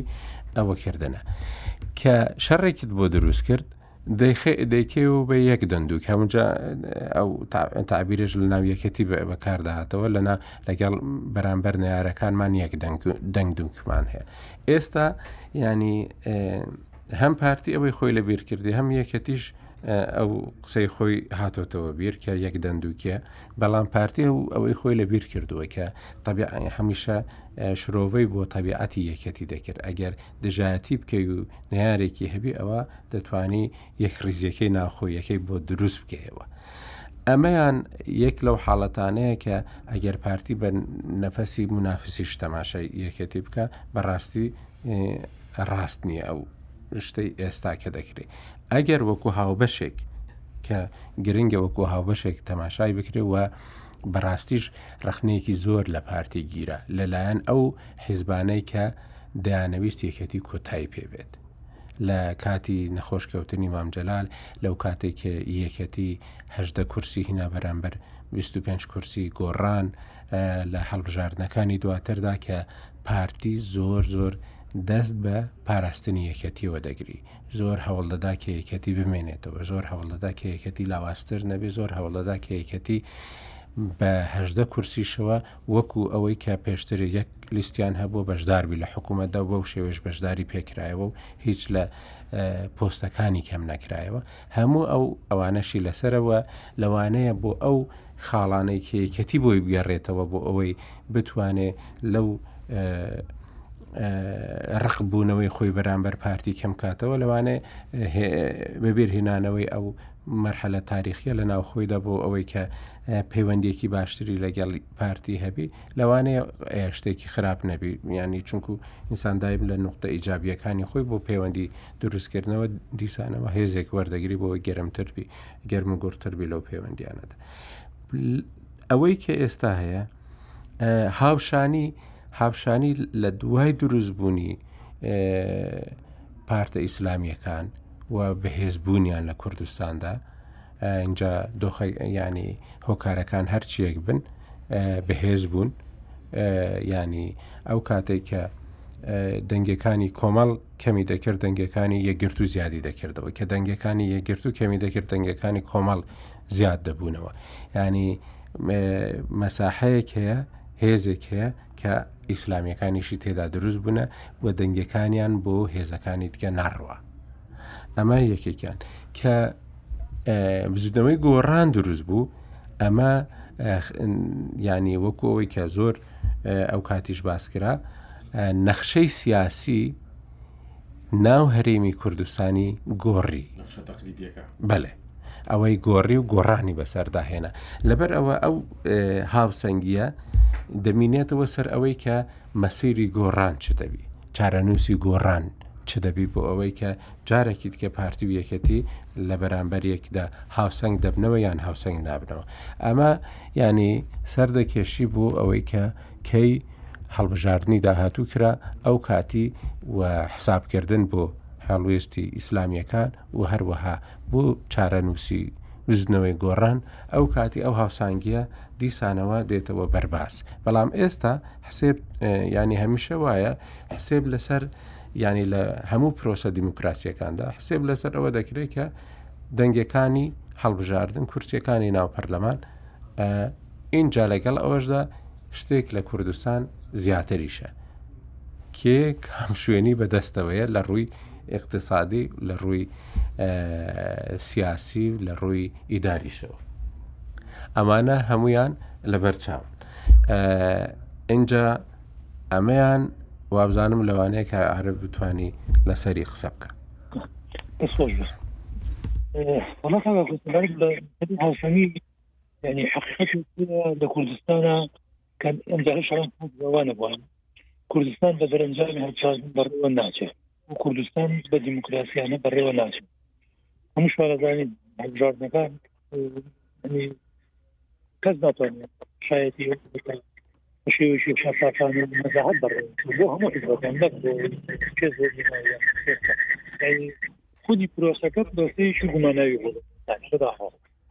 ئەوەکردنە کە شەڕێکت بۆ دروست کرد دەیکەی و بە یەک دەندووک هەمووجا ئەو تعبیرش لە ناو یەکەتی بەکارداهاتەوە لەنا لەگەڵ بەرامبەر نارەکانمان یەک دەنگدووکمان هەیە ئێستا ینی هەم پارتی ئەوەی خۆی لە بیرکردی هەم یەکەتیش ئەو قسەی خۆی هاتۆتەوە بیر کە یەک دەندووکە بەڵام پارتی و ئەوەی خۆی لە بیر کردووە کە طبیعی هەمیشە شرۆڤەی بۆ طبیعەتی یەکەتی دەکرد ئەگەر دژایەتی بکەی و نەیارێکی هەبی ئەوە دەتانی یەک ڕیزیەکەی ناخۆیەکەی بۆ دروست بکەیەوە. ئەمەیان یەک لەو حاڵەتانەیە کە ئەگەر پارتی بە نەفەسی منافسیش تەماشای یەکێتی بکە بەڕاستی ڕاست نییە ئەو شتەی ئێستا کە دەکرێت ئەگەر وەکو هاوبەشێک کە گرنگە وەکو هاوبەشێک تەماشای بکرێت و بەڕاستیش ڕخنەیەکی زۆر لە پارتی گیرە لەلایەن ئەو حیزبانەی کە دەیانەویست یەکێتی کۆتایی پێ بێت. لە کاتی نەخۆش کەوتنی مام جەلال لەو کاتێک کە یەکێتی هەژدە کورسی هینا بەرامبەر 25 کورسی گۆڕان لە هەڵبژاردنەکانی دواتردا کە پارتی زۆر زۆر دەست بە پاراستنی یەکێتیەوە دەگری زۆر هەوڵدەدا کە یەکێتی بمێنێتەوە زۆر هەوڵدەدا کە یەکێتی لاواستر نەبێ زۆر هەوڵدەدا کە یەکێتی بەهدە کورسیشەوە وەکو ئەوەی کە پێشتر یەک لیستیان هەبووە بەشداربی لە حکوومەتدا بەو شێوێش بەشداری پێکرایەوە و هیچ لە پۆستەکانی کەم نەکرایەوە هەموو ئەو ئەوانەشی لەسەرەوە لەوانەیە بۆ ئەو خاڵانەی کەیکەتی بۆی بگەڕێتەوە بۆ ئەوەی بتوانێ لەو ڕقبوونەوەی خۆی بەرامبەر پارتی کەم کاتەوە لەوانێ بەبیرهێنانەوەی ئەو مەرحەلە تاریخیە لە ناوخۆیدا بۆ ئەوەی کە پەیوەندیەکی باشتری لەگەڵ پارتی هەبی لەوانەیە شتێکی خراپ نەبی ینی چونکو ئینسان دایم لە نقطە ئیجابیەکانی خۆی بۆ پەیوەندی دروستکردنەوە دیسانەوە هێزێک وەردەگری بۆی گەرمتربی گەرم و گوڕتربی لەو پەیوەندیانەدا ئەوەی کە ئێستا هەیە هاوشانی هاوشانی لە دوای دروستبوونی پارتە ئیسلامیەکان و بەهێزبوونیان لە کوردستاندا ئینجا دۆخی یانی هۆکارەکان هەرچیەک بن بەهێز بوون ینی ئەو کاتێک کە دەنگەکانی کۆمەڵ کەمی دەکرد دەنگەکانی یەکگرت و زیادی دەکردەوە کە دەنگەکانی یەکگرت و کەمی دەکرد دەنگەکانی کۆمەڵ زیاد دەبوونەوە ینی مەساحەیەک هەیە هێزێک هەیە کە ئیسلامیەکانیشی تێدا دروست بوونە و دەنگەکانیان بۆ هێزەکانی دیکە ناڕوە ئەمە یەکێکیان کە بزودنەوەی گۆڕان دروست بوو ئەمە ینی وەکو ئەوەی کە زۆر ئەو کاتیش باسکرا نەخشەی سیاسی ناو هەرێمی کوردستانی گۆڕی بەێ ئەوەی گۆڕی و گۆڕانی بەسەرداهێنا لەبەر ئەوە ئەو هاوسەنگیە دەمینێتەوە سەر ئەوەی کە مەسیری گۆڕان چ دەبی چارەنووسی گۆڕان چ دەبی بۆ ئەوەی کە جارێکی دیکە پارتی و یەکێتی لە بەرامبەر یەکدا هاوسەنگ دەبنەوە یان هاوسەنگ نابنەوە ئەمە ینی سەردەکێشی بۆ ئەوەی کە کەی هەڵبژاردننی داهاتوو کرا ئەو کاتی و حسابکردن بۆ هەڵوێستی ئیسلامیەکان و هەروەها بۆ چارەنووسی بزنەوەی گۆڕان ئەو کاتی ئەو هاوسانگیە دیسانەوە دێتەوە بەرباس بەڵام ئێستا حسێب ینی هەمیشە وایە حسێب لەسەر ینی لە هەموو پرۆسە دیموکراسیەکاندا حسێب لەسەر ئەوە دەکرێت کە دەنگەکانی هەڵبژاردن کورسەکانی ناو پەرلەمان ئینجا لەگەڵ ئەوەشدا شتێک لە کوردستان زیاتریشە کێ کام شوێنی بەدەستەوەیە لە ڕووی اقتصادی لە ڕووی سیاسی و لە ڕووی ئیداریشەوە ئەمانە هەمویان لەبەرچاون ئینجا ئەمەیان وابزانم لەوانەیە کە عرب بتانی لەسەری قسە بکە هاوسەنی ینی حقیقەت لە کوردستانە کە ئەمجار شوانە بووان کوردستان بە دەرەنجامی هەرچار بەڕەوە ناچێت و کوردستان بە دیموکراسیانە بەڕێوە ناچێت هەموو شارەزانانی هەژاردنەکان کەس ناتوانێت شایەتی شێوەشی شەفافان مەزاحت بڕ بۆ هەموو حزبەکان نەک بۆ کێز بۆ خودی پرۆسەکە پرۆسەیەکی گوماناوی بۆ خدا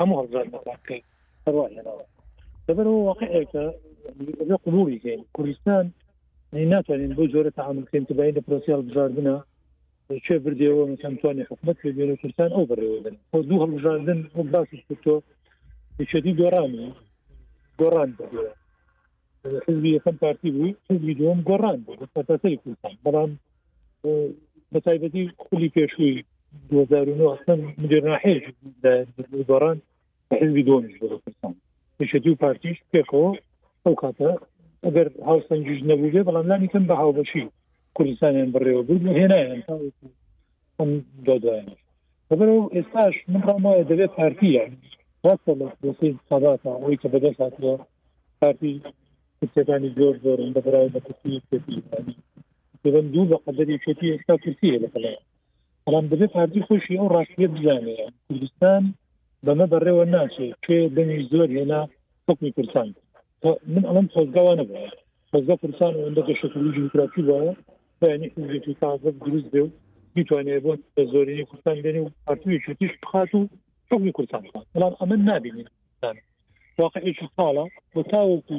هەموو هەزار نەکە هەروە هێناوە لەبەرەوە واقعێکە قبولی کوردستان ناتوانین بۆ جۆرە تعاملکەین تبین لە پرۆسیال بژاردنە کوێ بردەوە مثلەن توانێت حکومت پێ بێن و کوردستان ئەو بەڕێوە بن خۆ دوو هەڵبژاردن وەک باسی کرتۆ یەکێتی گۆڕان گۆڕان بردەوە حزبی یەکەم پارتی بوو حزبی دوم گۆڕان بوو سەری کوردستان بەڵام بە تایبەتی خولی پێشووی 2009 مدرناحێژ گۆڕان حزبی دۆنیش بۆ کوردستان یەکێتی و پارتیش پێکەوە ئەو کاتە ئەگەر هاوسەنگیش نەبووێ بەڵام لانی کەم بە هاوبەشی کوردستانیان بڕێوە بوو هێنایان ئەم دادایان لەبەرەوە ئێستاش من ڕامایە دەبێت پارتیە ڕاستە لە دۆسی ساباتە ئەوی کە بەدەست هاتووە پارتی کورسەکانی زۆر زۆر بە بەراوی بە کورسی پێتی دوو بە قەدەری پێتی ئێستا کورسیە لە بەلایان بەڵام دەبێ پارتی خۆشی ئەو ڕاستیە بزانێ کوردستان بەمە بەڕێوە ناچێ کێ دەنگی زۆر هێنا حکمی کوردستان من ئەڵم خۆزگەوانە بە خۆزگە کوردستان ئەوەندە گەشەکردی دیموکراتی بە بەنی حزبێکی تازە دروست بێ و بتوانێت بۆ بە زۆرینی کوردستان بێن و پارتوێکی تیش بخات و حکمی کوردستان بەڵام ئەمە نبینین واقعێکی ساڵە بۆ تاوەکو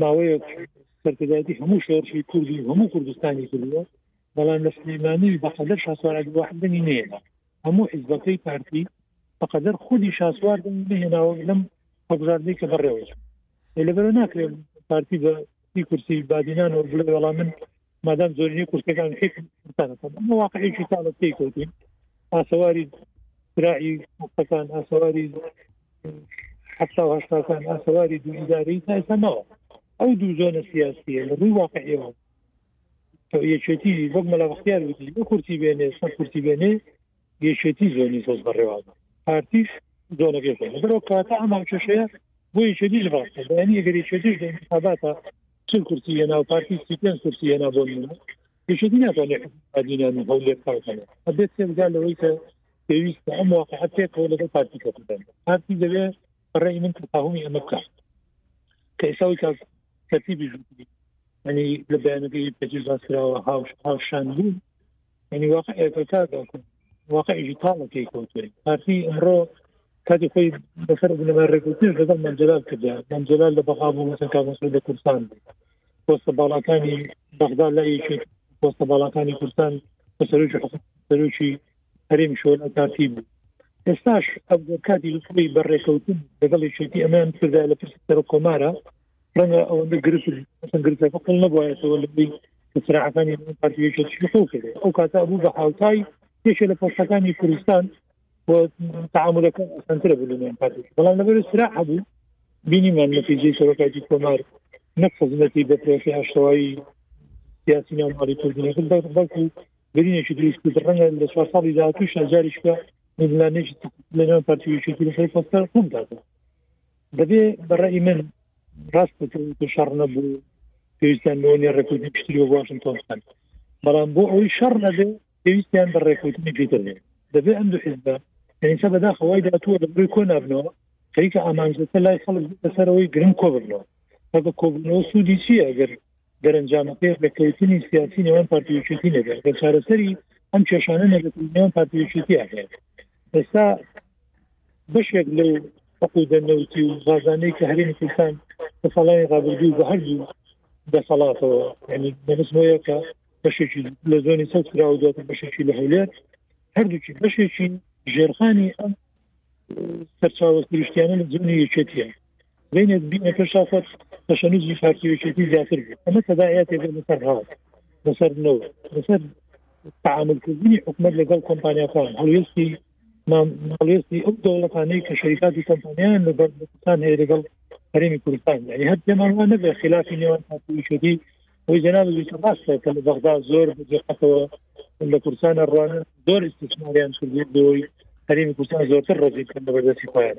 ماوەیەک سەرکردایەتی هەموو شۆرشی کوردی و هەموو کوردستانی کردووە بەڵام لە سلێمانی بەقەدەر شاسوار عبدالواحد دەنگی نێنا هەموو حیزبەکەی پارتی بەقەدەر خودی شاسوار دەنگی نهێناوە لەم هەڵبژاردنەی کە بەڕێوە لەبەرە ناکرێت پارتی بە سی کورسی بادینانەوە بڵێ وەڵام من مادام زۆرینەی کورسەکان واقعێکی ساڵە تێکوتین ئاسەواری دراعی مستەکان ئاسەواری حساهشتاکان ئاسەواری دووداری تایسەمەوە ئەو دوو زۆنە سیاسیە لە ڕووی واقعەوە یەکێتی وەک مەلاوەختیار وتی کورتی بێنێ سەر کورتی بێنێ یەکێتی زۆنی دەست بەڕێوازە پارتیش زۆنەکەی خۆی لەبەر ئەو کاتە ئەمان کێشەیە بۆ یەکێتیش ڕاستە بەیانی ئەگەر یەکێتیش لە انتخاباتە چل کورسی هێنا و پارتی سی پێنج کورسی هێنا بۆ نمونە یەکێتی ناتوانێت ئادینان و هەولێر کار بکەنەوە ئەبێت تێبگا لەوەی کە پێویستە ئەم واقع پێکەوە لەگەڵ پارتی کە بدەن پارتی دەوێ بەڕێی من تفاهمی ئەمە بکات کە ئێساوی کاک کەتیبی ژووری ینی لە بەیانەکەی پێجی باسراوە هاوش هاوشان بوو ینی واقع واقعی تاڵەکەی کۆتێ پارتی ئەمڕۆ کاتی خۆی بەسەر بنەما ڕێکوتنش لەگەڵ مەنجلال کردیا مەنجلال لە بەغا بوو مەسن کامەسر لە کوردستان بوو پۆستە باڵاکانی بەغدا لە یەکێت پۆستە باڵاکانی کوردستان بە سەرۆکی سەرۆکی هەرێم شۆل ئەتاتی بوو ئێستاش ئەو کاتی خۆی بە ڕێکەوتن لەگەڵی شێتی ئەمان کردا لە پرسی سەر کۆمارە ڕەنگە ئەوەندە گرت گرتەکە قڵ نەبایەتەوە لەبی سراحەکانی پارتیەکە شو کرد ئەو کاتە بوو بە هاوتای یەکێ لە پۆستەکانی کوردستان و تعاملەکە سنترە بلوێن پارتی بەڵام لەبەر سرا هەبوو بینیمان نتیجەی سەرۆکاتی کۆمار نەک خزمەتی بە پرۆسی هەشتەوەی سیاسی ناوماڵی کوردنی بەڵکو گرینێکی دروست کرد ڕەنگە لە چوار ساڵی داهاتوو شەجاریشکە میدلانێکی لەناو پارتیویشی تری خەی پۆستەر خوب داتەوە دەبێ بەڕی من ڕاست شەڕ نەبوو پێویستیان بۆ نیە ڕێکوتی پشتری و باشن تۆستان بەڵام بۆ ئەوی شەڕ نەبێ پێویستیان بە ڕێکوتنی پێترێ دەبێ ئەم دوو حزبە ئەنیسە بەداخەوەی داتووە لە بروی کۆ نابنەوە خەریکە ئامانجەکە لای خەڵک لەسەرەوەی گرنگ کۆ ببنەوە بە کۆبنەوە سوودی چیە گەر دەرەنجامەکەی ڕێککەوتنی سیاسی نێوان پارتی یەکێتی نەبێت بە چارەسەری ئەم کێشانە نەبێت نێوان پارتی یەکێتی هەیە ئێستا بەشێک لەو حقوق دەرنەوتی و غازانەی کە هەرێمی کوردستان بە ساڵانی ڕابردوو بە هەردوو دەسەڵاتەوە ینی بەمسمەیەکە بەشێکی لە زۆنی سەر کرا و دواتر بەشێکی لە هەولێر هەردووکی بەشێکی ژێرخانی ئەم سەرچاوە سروشتیانە لە زۆنی یەکێتیە بینێت بینەکە شاخەت تەشەنوزی پارتیوێکێتی زیاتر بوو ئەمە تەداعاتێک لەسەر هەڵ لەسەر نەوە لەسەر تعاملکردنی حکومت لەگەڵ کۆمپانیاکان هەڵوێستی ماڵێستی ئەو دەوڵەتانەی کە شەریکاتی کۆمپانیان لە بەردستان هەیە لەگەڵ هەرێمی کوردستان یعنی هەر پێمان وان نەبێ خلافی نێوان پارتیوێکێتی ئەوی جەناب ڕاستە کە لە بەغدا زۆر بەجێقەتەوە لە کوردستانە ڕوانە زۆر استثماریان کردێت بۆی هەرێمی کوردستان زۆرتر ڕزیب کردن بەدەستی خۆیان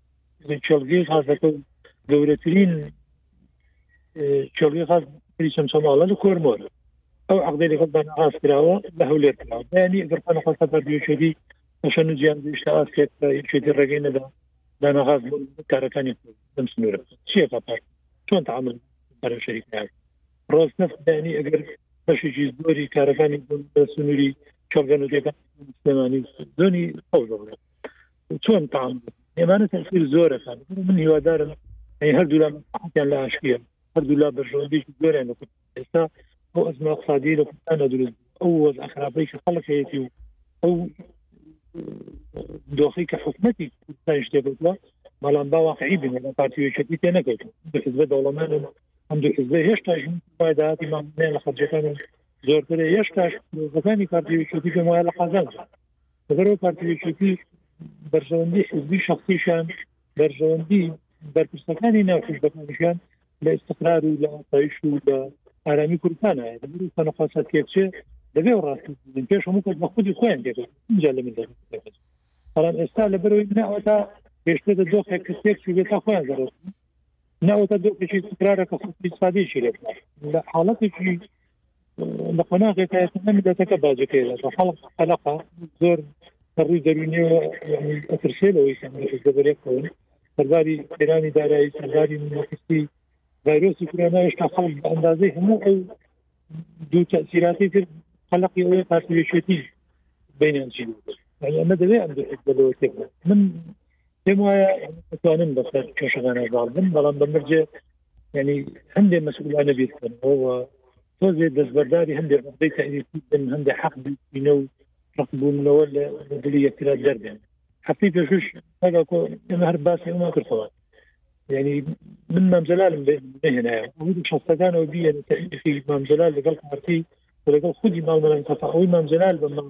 لە کێڵگەی غازەکە و گەورەترین کێڵگەی غاز پریشم چەماڵە لە کۆرمۆرە ئەو عقدەی لەگەڵ بەناغاز کراوە لە هەولێر کراوە بەیانی گڕپەن خۆسە بەردیوشێتی تەشەن و جیان گەیشتە ئاسکێت یەکێتی ڕێگەی نەدا بەناغاز بۆ کارەکانی لەم سنوورە چیەکە پار چۆن تعامل بەرە شەریک ڕۆز نەفت بەیانی ئەگەر بەشێکی زۆری کارەکانی سنووری چۆگەن و دێگەن سلێمانی زۆنی ئەو دەڵێت چۆن تاام ئێمانە تەسیر زۆرەکان من هیوادارم هەردوو لە حکیان لە ئاشکیە هەردوو لا بەژۆندی زۆریان لە ئێستا ئەو ئەزما قسادی لە کوردستانە دروست ئەو وەز ئەخراپەی کە خەڵک هەیەی و ئەو دۆخی کە حکومەتی کوردستان شتێ بووە بەڵام با واقعی بین لە پارتیویشەتی تێ نەکەوت حزبە دەوڵەمان ئەم دوو حزبە هێشتا پایداهاتی مامیان لە خەرجەکان زۆرتر هێشتاش بەکانی پارتیویشەتی پێم وایە لە قازان لەبەر ئەو پارتی یەکێتی بەرژەوەندی حزبی شخصیشان بەرژەوەندی بەرپرسەکانی ناو حزبەکانیشان لە استقرار و لە ئاسایش و لە ئارامی کوردستانە سەنەخواسە تێکچێ دەبێ و ڕاستی پێش هەموو کەس بە خودی خۆیان دێت اینجا لە من بەڵام ئێستا لە بەرەوەی ناوەتا پێشتر دۆخێک کە تێک بێت تا خۆیان دەڕۆن ناوەکە دو پێشی تکرارە کە خود پیسادیشی لێ بکات. لە حاڵەتێکی لە قۆناغێکە نەمیدەتەکە باجەکەی لە خەڵق قەلەقە زۆر لە ڕووی دەروونیەوە ئەترسێ لەوەی دەبەرێکەوە سەرباری قێرانی دارایی سەرباری مەکسی ڤایرۆسی کورانا هێشتا خەڵک بە ئەندازەی هەموو ئەو دوو تەسیراتی تر خەلقی ئەوەیە پارتیوێشێتی بینیان چی ئەمە دەوێ ئەم دوو حزب لەوە تێک من پێم وایە توانن بەسەر کێشەکان هەژاڵ بن بەڵام بەمەرجێ ینی هەندێک مەسئولانە بیر بکەنەوە تۆزێ دەستبەرداری هەندێک ڕبەی تەریسی بن هەندێک حەق بینە و ڕقبوونەوە لە دلی یەکترا دەردێن هەفتی پێشش هەر باسی ئەومان کردەوە ینی من مامجلالم بهێنایە شخصەکانەوە بیەن تەریخی مامجلال لەگەڵ پارتی لەگەڵ خودی ماڵمەران تەفاوی مامجلال بە مام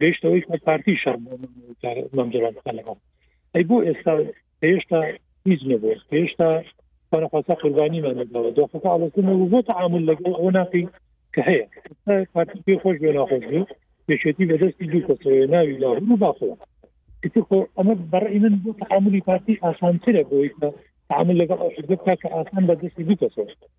گەیشتەوەی سەر پارتی شەڕ مەمجلان خەلەوە ئەی بۆ ئێستا هێشتا هیچ نەبوو هێشتا پەرخواسا قوربانیمان نەبەوە دۆخەکە ئاڵەتن و بۆ تعامل لەگەڵ ئەو ناقی کە هەیە پارتی پێ خۆش بێ ناخۆش بێ پێشێتی بەدەستی دوو کەسەوەی ناوی لا و باخەوە خۆ ئەمە بەڕی من بۆ تعاملی پارتی ئاسانترە بۆی کە تعامل لەگەڵ ئەو حزب بکە کە ئاسان بەدەستی دوو کەسەوە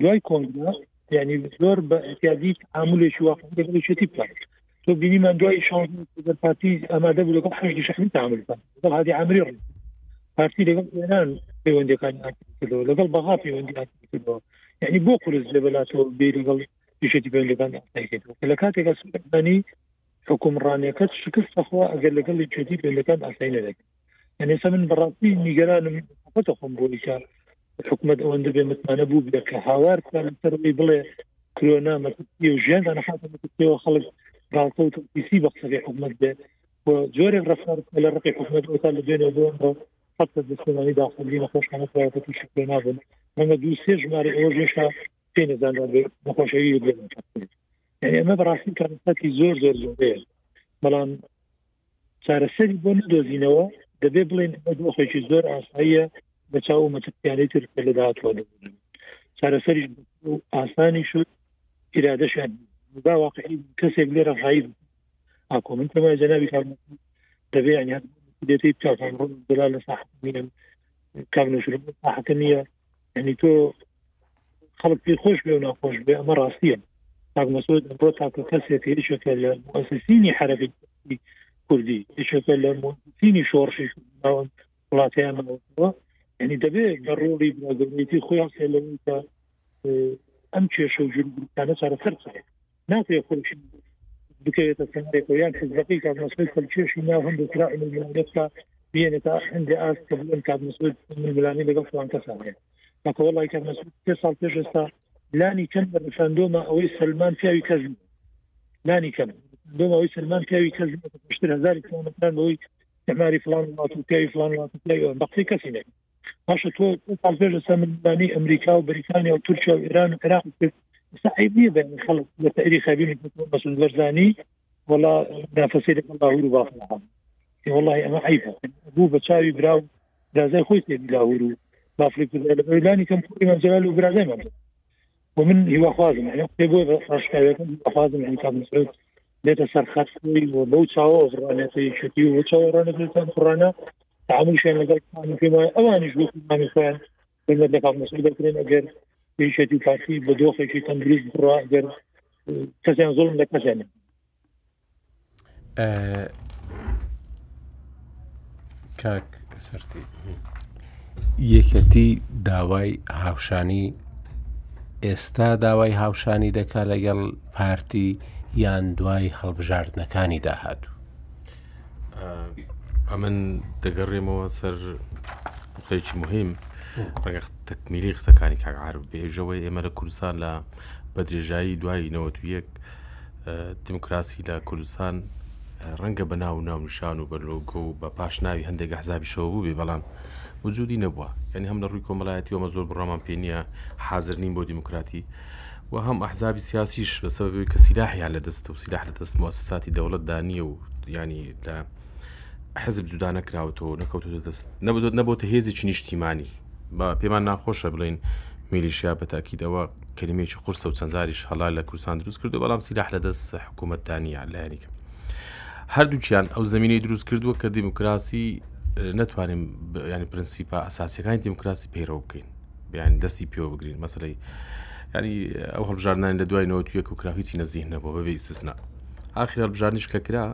دوای کۆنگرا یعنی زۆر بە احتیادی عاملێکی واقعشتی بکات تۆ بینیمان دوای شان پارتی ئەمادە بوو لەگەڵ حشدی شەحمی تعامل بکات لەگەڵ هادی عامری ڕ پارتی لەگەڵ ئێران پەیوەندەکان کردەوە لەگەڵ بەغا پەیوەندی کردەوە یعنی بۆ قرس لێ بەلاتەوە بێ لەگەڵ یشێتی پەیوەندەکان ئاسایکردەوە کە لە کاتێکەکانی حکومڕانەکەت شکست بەخوا ئەگەر لەگەڵ یشێتی پەیوەندەکان ئاسای نەدەکرد یعنی ئێستا من بەڕاستی نیگەرانم حکومەتە خۆم بۆی کە حکومت ئەوەندە بێ متمانە بوو بێ کە هاوار بکات لەسەر ئەوەی بڵێ کرۆنا مەترسی و ژیاندا نەحاتە مەترسیەوە خەڵک ڕاستە و تەکیسی بە قسەکەی حکومت بێ و جۆرێک ڕەفتار بکە لە ڕقی حکومت ئەوتا لە دوێنێ بۆ ئەمڕۆ حەت لە دەستمانی داخۆبی نەخۆشخانە پرایڤەت و شکرێ نابن مەگە دوو سێ ژمارە ئەوە ژێشا پێ نەزانرا بێ نەخۆشەوی بێ یعنی ئەمە بەڕاستی کارەساتی زۆر زۆر زۆرەیە بەڵام چارەسەری بۆ نەدۆزینەوە دەبێ بڵێن دۆخێکی زۆر ئاساییە لە چاو و مەترسیانەی تر کە لە داهاتوە دەبێت چارەسەری ئاسانی شد ئیرادەشیان دا واقعی کەسێک لێ ڕژایی ئاکۆ من تەمای جەنابی کار دەبێ ینی دێتی چاکان دەلا لە ساحمینم کار نوشر حەکەمیە یعنی تۆ خەڵک پێ خۆش بێ و ناخۆش بێ ئەمە ڕاستیە تاک مەسود بۆ تاکە کەسێک یشەکە لە ئەسسینی حرەکە کوردی یشەکە لە سینی شۆڕشی ناوەند وڵاتیان ینی دەبێت لە ڕۆڵی گەورەتی خۆیان سێ لەکە ئەم کێشە و جرگرانە چارەسەر بکرێت ناکرێت خۆی بکەوێتە سەندێکەوە یان حزبەکەی کاک مەسعود خەلکێشی ناو هەندێک کرا ململانێت کا بێنێتە هەندێ ئاست کە بڵێن کاک مەسعود ململانێ لەگەڵ فڵان کەسان هەیە تاکە وەڵی کاک مەسعود پێ ساڵ پێش ئێستا لانی کەم لە ڕفراندۆمە ئەوەی سلمان پیاوی کەس لانی کەم دۆمەوەی سلمان پیاوی کەس پشتر هزاری کۆمەکان بەوەی تەماری فلان وڵات و پیاوی فلان وڵات و پیاوی بەقسەی کەسی نەکرد باشە تۆ پاژێ لەسەر ملمانی ئەمریکا و بریتانیا و تورکیا و ئێران و عێراق کرد سعیب نییە بە خەڵک لە تەری خەبیری مەسول بەرزانی وڵا نافەسی لە باهور و بافڵحان والله ئەمە عیفە بوو بە چاوی براو برازای خۆی تێبیلاهور و بافڵی کوردانی کەم کوڕی مەجال و برازای مەجال و من هیواخوازم ئەمە پێ بۆ ڕاشکاوێتم بەخوازم ئەنکاب مسعود بێتە سەرخەت بەو چاوە ڕانێتی شتی و چاوە ڕانێتان قڕانە تعاملشیان لەگەڵ پێم وایە ئەوانیش بۆ پانی خۆیان خدمەت لە کاک مسعود دەکرێن ئەگەر پیشەتی پارتی بە دۆخێکی تەندروست بڕا ئەگەر کەسیان زۆڵم لە کەسێنن یەکێتی داوای هاوشانی ئێستا داوای هاوشانی دەکا لەگەڵ پارتی یان دوای هەڵبژاردنەکانی داهاتوو ئەمن دەگەڕێمەوە سەر قەیچی مهم ڕگە تەکمیلی قسەکانی کاکعاعرب بێژەوەی ئێمە لە کوردستان لە بە درێژایی دوایی نەوەت یەک دیموکراسی لە کوردستان ڕەنگە بە ناو ناونشان و بەرلۆگۆ و بە پاش ناوی هەندێک حزابیشەوە بووبێ بەڵام وجودی نەبووە یعنی هەم لە ڕووی کۆمەلایەتی ومە زۆر بڕامان پێ نییە حاضر نین بۆ دیموکراتی و هەم ئەحزابی سیاسیش بەسەر کە سیلاحیان لە دەست و سیلاح لە دەست موسساتی دەوڵەت دانیە و ینی لە حزب جودا نەکراوەوە نەکەوت دەست نەبدت نەبووتە هێزی چ نیشتیمانی بە پێمان ناخۆشە بڵین میلیشیا بەتاکیدەوە کەلیمەیەکی قورسە و چەند جاریش هەڵا لە کوردستان دروست کردو بەڵام سیلاح لە دەست حکوومەتدا نیە لایەنیکە هەردووکیان ئەو زمینەی دروست کردووە کە دیموکراسی نتوانین ینی پرنسیپە ئەساسیەکانی دیموکراسی پەیرەو بکەین بیان دەستی پێوە بگرین مەسلەی ینی ئەو هەڵبژاردنان لە دوای نەوە توێک و کرافیی نەزیین نەبوو بەبێ سسنا ئاخر هەڵبژاردنش کە کرا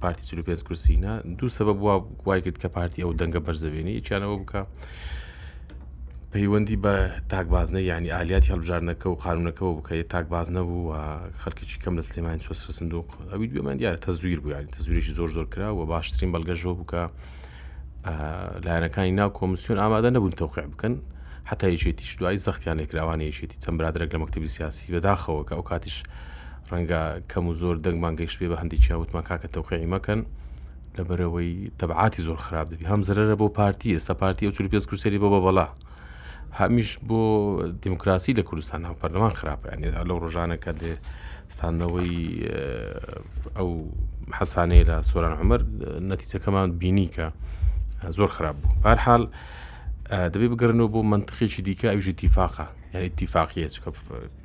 پارتی چ پێ کورسینە دوو سەبە بووە وای کرد کە پارتی ئەو دەنگە بەرزەبێنی چیانەوە بکە. پەیوەندی بە تاک بازنە یعنی ئالیاتی هەڵبژاردنەکە و قانونەکەەوە بکە یە تاک باز نەبوو و خەرکیی کەم لە سلێمان چۆ سرە سندوق ئەوی دوێمان دیارە تەزویر بوو ینی تەزویرێکی زۆر زۆر کرا و باشترین بەڵگەژۆ بکە لایەنەکانی ناو کۆمسیۆن ئامادە نەبوون تەوقع بکەن حتا یەکێتیش دوای زەختیان لەکراوانی یەکێتی چەند برادرێک لە مەکتتەبی سیاسی بەداخەوە کە ئەو کاتیش ڕەنگە کەم و زۆر دەنگمان گەیشت بێ بە هەندێکیان وتمان کاکە تەوقعی مەکەن لەبەرەوەی تەبعاتی زۆر خراپ دەبی هەم زرەرە بۆ پارتی ئێستا پارتی ئەو چور پێ کورسری بۆ بە بەڵا هەمیش بۆ دیموکراسی لە کوردستان ناو پەرلەمان خراپیان لەو ڕۆژانە کە دێ ستانەوەی ئەو حەسانەیە لە سۆران عمر نەتیجەکەمان بینی کە زۆر خراپ بوو بارحال دەبێ بگەڕنەوە بۆ منتخێکی دیکە ئەوژی تیفاقە یاری تیفاقیە چکە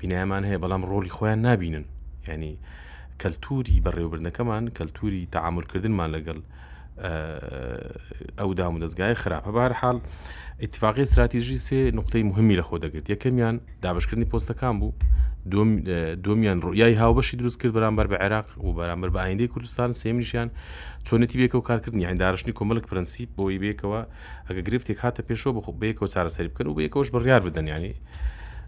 بینایەمان هەیە بەڵام ڕۆلی خۆیان نابینن ینی کەلتوری بەڕێوبردنەکەمان کەلتوری تعاملکردنمان لەگەڵ ئەو دام و دەستگای خراپە بار حاڵ اتفاقی استراتیژی سێ نقطەی مهمی لە خۆ دەگرت یەکەمیان دابشکردنی پۆستەکان بوو دومیان ڕویای هاوبەشی دروست کرد بەرامبەر بە عێراق و بەرامبەر بە ئایندەی کوردستان سێمیشیان چۆنێتی بێکەوە کارکردنی یان دارشتنی کۆمەلک پرەنسیب بۆی بێکەوە ئەگە گرفتێک هاتە پێشەوە بخ بێکەوە چارەسەری بکەن و بێکەوەش بڕیار بدەنیانی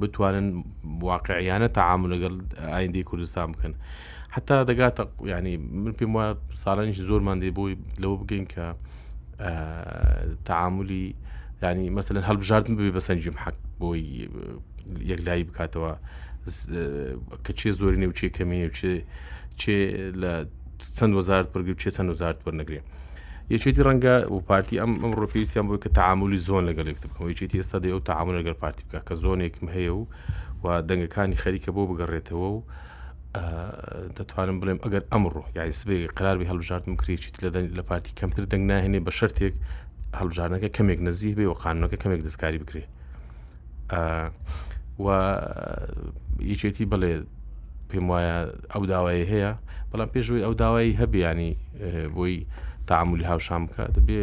بتوانن واقعیانە تەعامل لەگەڵ ئایندی کوردستان بکەن حتا دەگاتە ینی من پێم وە ساڵانیش زۆرمان دێ بۆی لەوە بگەین کە تەعاملی ینی مەسەن هەڵبژاردن ببێ بە سنجیم حەق بۆی یەکلایی بکاتەوە کە چێ زۆری نێوچێ کەمی نێوچێ چێ لە چەند وەزارت پرگری چێ چەند وزارت وەرنەگرێ یەکێتی ڕەنگە و پارتی ئەم ئەم ڕۆپیویستیان بۆی کە تعاملی زۆن لەگەڵ یەکتر بکەم یەکێتی ئێستا دەی ئەو تعامل لەگەر پارتی بکە کە زۆنێکم هەیە و و دەنگەکانی خەریکە بۆ بگەڕێتەوە و دەتوانم بڵێم ئەگەر ئەمڕۆ یای سبێ قراربی هەڵبژاردن کرێکیت لە لە پارتی کەمتر دەنگ ناهێنێ بە شەرتێک هەڵبژارنەکە کەمێک نزیه بێ و قانونەکە کەمێک دەستکاری بکرێت و یەکێتی بڵێ پێم وایە ئەو داوای هەیە بەڵام پێشوی ئەو داوای هەبیانی بۆی تعاملی هاوشان بکە دەبێ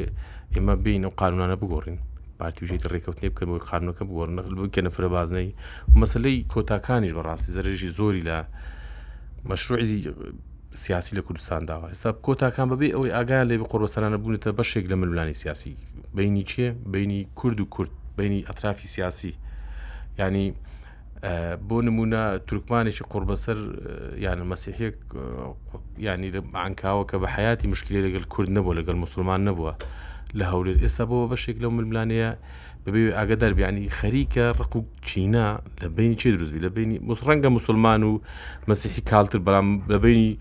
ئێمە بین و قانونانە بگۆڕین پارتیژیت ڕێککەوتنی بکەن بۆی خانوەکە بگۆڕ نەخلبووی کە نەفرە بازنەی مەسلەی کۆتاکانیش بەڕاستی زەرێژی زۆری لە مەشروعزی سیاسی لە کوردستان داوە ئێستا کۆتاکان بەبێ ئەوەی ئاگایان لێبێ قۆربەسەرانە بوونەتە بەشێک لە ململانی سیاسی بینی کێ بینی کورد و کورد بینی ئەترافی سیاسی ینی بۆ نمونە تورکمانێکی قۆربەسەر یانە مەسیحێک ینی بانکاوە کە بە حیاتی مشکلی لەگەل کورد نەبوو لەگەل مسلمان نەبووە لە هەولێر ئێستا بۆ بەشێک لەو ململانەیە ببێ ئاگە دەربیانی خەریکە ڕق و چینە لە بینی چی دروستبی لە بینی مسڕەنگە مسلمان و مەسیحی کاڵتر بەڵام لە بینی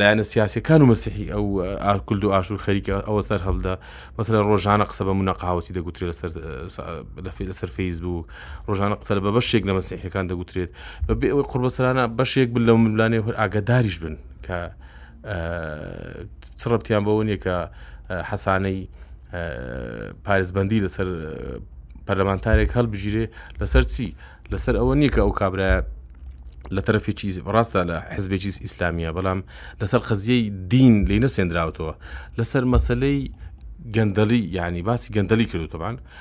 لایەنە سیاسەکان و مەسیحی ئەو ئاکلد و ئاشور خەریکە ئەوە سەر هەڵدا مەسەر ڕۆژانە قسە بە منە قاوەتی دەگوترێت لەسەر لەسەر فەیس بوو ڕۆژانە قسە بە بەشێک لە مەسیحەکان دەگوترێت بە بێ ئەوەی قڕبەسەرانە بەشێک بن لە ملانێ هەر ئاگاداریش بن کە چڕەبتیان بەوە نیە کە حەسانەی پارێزبندی لەسەر پەرلەمانتارێک هەڵبژیرێ لەسەر چی لەسەر ئەوە نییە کە ئەو کابراە لە تەرەفێکی ڕاستە لە حزبێکی ئیسلامیە بەڵام لەسەر قزیەی دین لی نەسێنراوتەوە لەسەر مەسلەی گەندەلی یعنی باسی گەندەلی کردوتەبان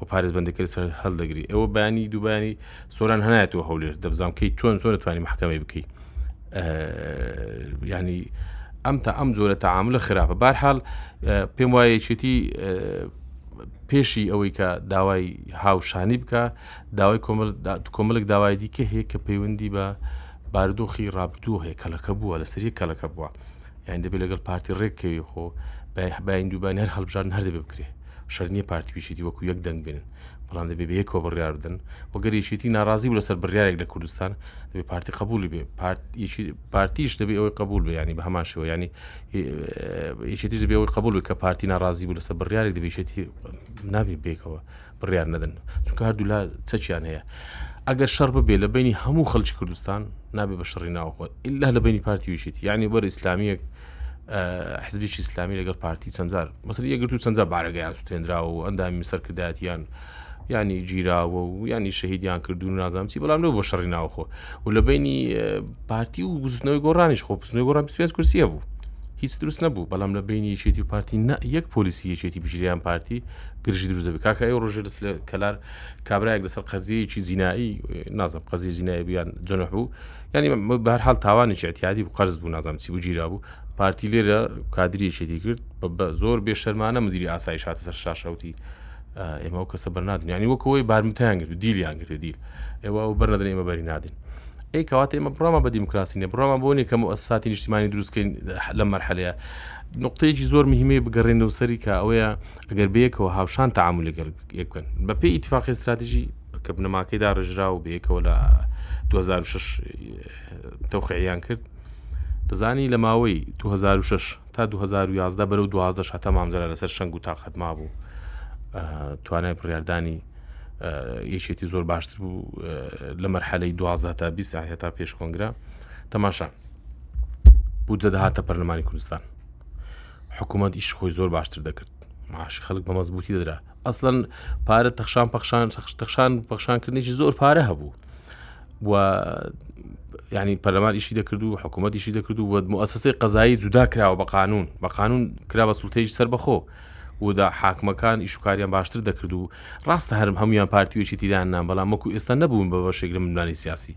و پارێز بەندەکەری سەر هەلدەگری ئەوە بانی دووبانی سۆران هەنایەتەوە هەولێر دەبزانام کەی چۆن چۆن توانی محکەمەی بکەی ینی ئەم تا ئەم جۆرە تەعااملە خراپە بارحاڵ پێم وایە چێتی پێشی ئەوەی کە داوای هاوشانی بکە داوای کۆمەلک داوای دیکە هەیە کە پەیوەندی بە باردۆخی ڕابردوو هەیە کەلەکە بووە لە سری کەلەکە بووە یان دەبێت لەگەڵ پارتی ڕێککەوی خۆ باین دووبان هەر هەڵبژارن هەر دەبێ بکرێت شەرت نییە پارتی و یەکێتی وەکو یەک دەنگ بێنن، بەڵام دەبێ بە یەکەوە بڕیار بدەن و گەر یەکێتی ناڕازی بوو لەسەر بڕیارێک لە کوردستان دەبێ پارتی قبولی بێ پارتیش دەبێ ئەوەی قبول بێ ینی بە هەمان شێوە ینی یەکێتیش دەبێ ئەوەی قبول بێ کە پارتی ناڕازی بوو لەسەر بڕیارێک دەبێشێتی نابێ بێکەوە بڕیار نەدەن چونکە هەردوولا چەکیان هەیە ئەگەر شەڕ ببێ لە بینی هەموو خەلکی کوردستان نابێ بە شەڕی ناوخۆت ئللا لە بینی پارتی ویشێتی یعنی بەر ئیسلامیەک حزبیی ئیسلامی لەگەڵ پارتی چەندجار مەسەری یەکگرتو چەندجار بارەگەیان سوتێنراوە و ئەندامی سەرکردایەتیان ینی گیراوە و ینی شەهیدیان کردوون نازانام چی بەڵام لەو بۆ شەڕی ناوخۆ و لە بینی پارتی و گوزنەوەی گۆڕانیش خۆ پسنەوەی گۆڕان پێنج کورسیە بوو هیچ دروست نەبوو بەڵام لە بینی یەکێتی و پارتی نە یەک پۆلیسی یەکێتی بژریان پارتی گرژی دروست دەبێت کاکە ئەو ڕژێ لەس لە کەلار کابراایەک لەسەر قەزیەیەکی زینایی نازم قەزیە زینایی بیان جنەح بوو ینی بەرحال تاوانی چێتیادی و قەرز بوو نازم چی بگیرا بوو پارتی لێرە کادریەکێتی کرد بە زۆر بێ شەرمانە مدیری ئاسایی شاتە سەر شاشەوتی ئێمە ئەو کەسە بەرنادن ینی وەکەوەی بارمتیان گرت دیلیان گرێ دیل ئێوە ئەو بەرنەدن ئێمە بەری نادین ئەی کەوات ئێمە بڕامە بە دیموکراسی نیە بڕامە بۆ نیە کەم و ئەساتی نیشتیمانی دروستکەین لە مەرحەلەیە نقطەیەکی زۆر مهمەیە بگەڕێنەوە سەری کە ئەوەیە ئەگەر بەیەکەوە هاوشان تعامل لەگەڵ بکەن بەپی ئیتفاقی استراتیژی کە بنەماکەی داڕژرا و بەیەکەوە لە 2006 تەوقعیان کرد دەزانی لە ماوەی 2006 تا 2011 بەرەو 12 هەتا مامزرا لەسەر شنگ و تااقەت ما بوو توانای بڕاردانی یەکێتی زۆر باشتر بوو لە مەرحەلەی 12 تا 20 هەتا پێش کۆنگرا تەماشا بودجە دەهاتە پەرلەمانی کوردستان حکوومەت ئیش خۆی زۆر باشتر دەکرد معاش خەڵک بە مەزبوطی دەدرا ئەسڵەن پارە تەخشان پەخشان تەخشان پەخشانکردنیی زۆر پارە هەبوو و ینی پەرلەمان ئیشی دەکرد و حکوومەت ئیشی دەکرد و وەدم ئەسەسی قەزایی جودا کراوە بە قانون بە قانون کرا بە سلتەیش سەر بەخۆ ودا حاکمەکان ئیشوکاریان باشتر دەکرد و ڕاستە هەرم هەمویان پارتیوێکی تیدان نام بەڵام وەکو ئێستا نەبوون بە بەشێک لە منانی سیاسی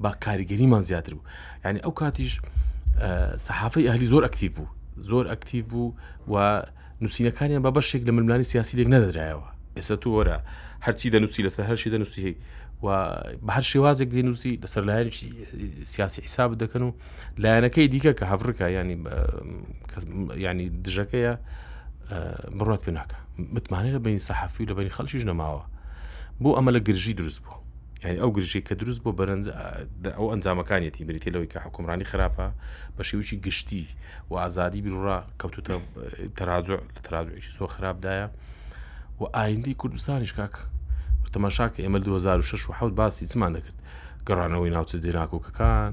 با کاریگەریمان زیاتر بوو یعنی ئەو کاتیش سەحافی ئەهلی زۆر ئەکتیب بوو زۆر ئەکتیب بوو و نووسینەکانیان بە بەشێک لە ململانی سیاسی لێک نەدەدرایەوە ئێستا تو وەرە هەرچی دەنووسی لەسەر هەرشی دەنووسی و بە هەر شێوازێک دێنووسی لەسەر لایەن سیاسی حیساب دەکەن و لایەنەکەی دیکە کە هەفرکە ینی ینی دژەکەیە بڕات پێ ناکە متمانە لە بینی سەحافی و لە بینی خەڵکیش نەماوە بۆ ئەمە لە گرژی دروست بوو یانی ئەو گرژی کە دروست بۆ بەرەنج ئەو ئەنجامەکانیەتی بریتە لەوەی کە حکومڕانی خراپە بە شێوکی گشتی و ئازادی بیرڕا کەوتوتە تەراجع لە تراجعیشی زۆر خراپدایە و ئایندی کوردستانیش کاک تەماشاکە ئێمە 2006 و حوت باسی چمان دەکرد گەڕانەوەی ناوچە دێناکۆکەکان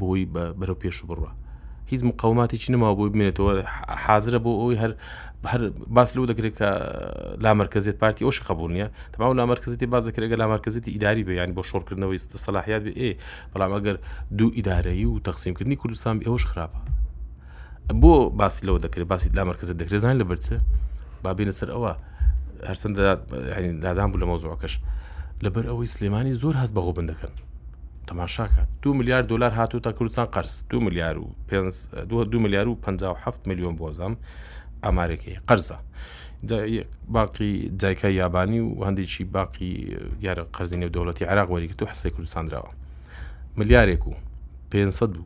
بۆی بە بەرەو پێش و بڕە هیچ مقاوماتێکی نەماوە بۆی بمێنێتەوە حاضرە بۆ ئەوی هەر هەر باس لەو دەکرێت کە لامەرکزێت پارتی ئەوش قبول نیە تەماو لامەرکزێتی باز دەکرێت گە لامەرکزێتی ئیداری بیان بۆ شۆڕکردنەوەی سەلاحیات بێ بەڵام ئەگەر دوو ئیدارەیی و تەقسیمکردنی کوردستان ئەوش خراپە بۆ باسی لەوە دەکرێت باسی لا مرکزە دەکرێت زان لە برچ بابینە سەر ئەوە هەرچەند دادان بوو لە مەوزوعەکەش لەبەر ئەوەی سلێمانی زۆر هەست بەغۆ بن دەکەن تەماشاکە دو میلیارد دلار هاتوو تا کوردستان قەرس دو میلیار و دو میلیار و 57 میلیۆن بۆزام ئامارێکی قەرزە باقی جایکە یابانی و هەندێکی باقی دیارە قەرزی نێو دەوڵەتی عراق وەریگرتو حسێ کوردستاندراوە ملیارێک و 500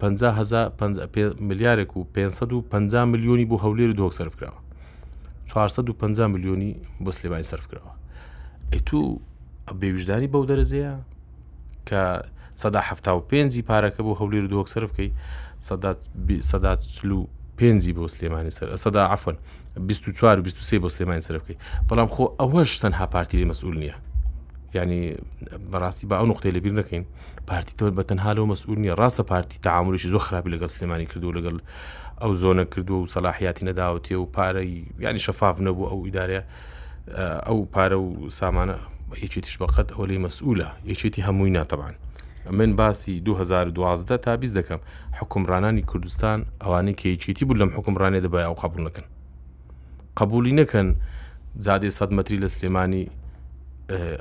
پەنجا هەزار پەنجا پێ ملیارێک و پێنج سەد و پەنجا ملیۆنی بۆ هەولێر و دۆک سەرف کراوە چوارسەد و پەنجا ملیۆنی بۆ سلێمانی سەرف کراوە ئەی تو بێویژدانی بەو دەرەجەیە کە سەدا هەفتا و پێنجی پارەکە بۆ هەولێر و دۆک سەرف بکەی سەدا بی- سەدا چل و پێنجی بۆ سلێمانی سەر سەدا عفن 24 23 بۆ سلێمانی سەرف بکەی بەڵام خۆ ئەوەش تەنها پارتی لێ مەسئول نییە ینی بەڕاستی بە ئەو نقطەی لەبیر نەکەین پارتی تۆر بە تەنها لەو مەسئول نیە ڕاستە پارتی تعاملیش زۆ خراپی لەگەڵ سلێمانی کردو لەگەڵ ئەو زۆنە کردو و سەلاحیاتی نەداوتێ و پارەی ینی شەفاف نەبوو ئەو ئیدارەیە ئەو پارە و سامانە یەکێتیش بەقەت ئەو لی مەسئولە یەکێتی هەمووی ناتەبان من باسی 2012 تا بیست دەکەم حکومڕانانی کوردستان ئەوانەی کەیچێتی بوو لەم حکومڕانێ دەبای ئەو قبول نەکەن قبولی نەکەن زادێ سەد مەتری لە سلێمانی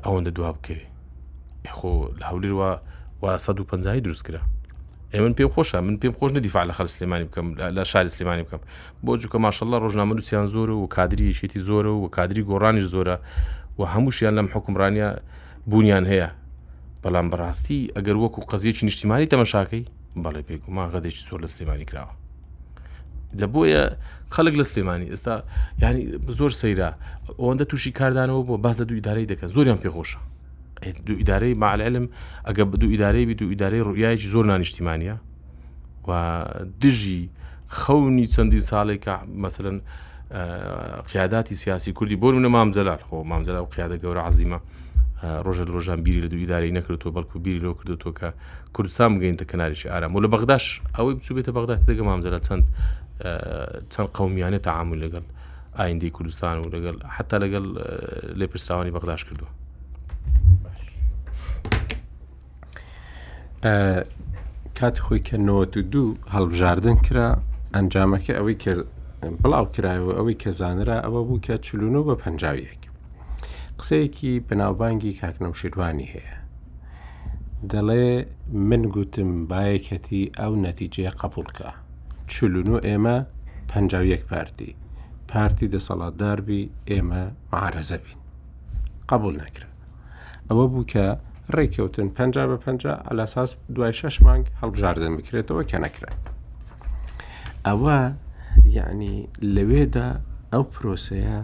ئەوەندە دوا بکەوێ خۆ لە هەولێر وە وە 150 دروست کرا ئێ من پێم خۆشە من پێم خۆش نەدیفاع لە خەر سلێمانی بکەم لە شاری سلێمانی بکەم بۆ جوکە ماشەله ڕۆژنامە نووسیان زۆر و کادری شێتی زۆرە و کادری گۆڕانیش زۆرە و هەمووشیان لەم حکومڕانە بوونیان هەیە بەڵام بەڕاستی ئەگەر وەکو قەزیەکی نیشتیمانی تەمەشاکەی بەڵێ پێکومان غەدێکی زۆر لە سلێمانی کراوە دە بۆیە خەڵک لە سلێمانی ئێستا ینی زۆر سەیرا ئەوەندە تووشی کاردانەوە بۆ باز لە دوو ئیدارەی دەکەن زۆریان پێخۆشە دوو ئیدارەی ماعلم ئەگە دوو ئیدارەی بی دوو ئیدارەی ڕویایکی زۆر نانیشتیمانە و دژی خەونی چەندین ساڵێکە مەسەن قیاداتی سیاسی کوردی بۆ منە مامجلال خۆ مامجللا و قیادە گەورە عزیمە ڕۆژە ڕۆژان بیری لە دوو ئیدارەی نەکردو بەڵکو بیری لەو کردوتۆ کە کوردستان بگەینتە کەناریی ئارام و لە بەغداش ئەوەی بچوو بێتە بەغدا تێگە مامزرا چەند چەند قومیانە تەعاامل لەگەڵ ئایندی کوردستان و لەگەڵ حتا لەگەڵ لێ پرسراوانی بەغداش کردووە کات خۆی کە 92 هەڵبژاردن کرا ئەنجامەکە ئەوەی کە بڵاو کرایەوە ئەوەی کە زانرا ئەوە بوو کە چلونەوە بە پنجاویەک قسەیەکی بەناوبانگی کاکنەوشیروانی هەیە دەڵێ من گوتم با یەکێتی ئەو نەتیجەیە قەبوڵکا چل و نۆ ئێمە پەنجا و یەک پارتی پارتی دەسەڵاتداربی ئێمە معارەزە بین قبول نەکرا ئەوە بوو کە ڕێککەوتن پ بە پ ئەلاساس دوای شش مانگ هەڵبژاردن بکرێتەوە کە نەکرێت ئەوە یعنی لەوێدا ئەو پرۆسەیە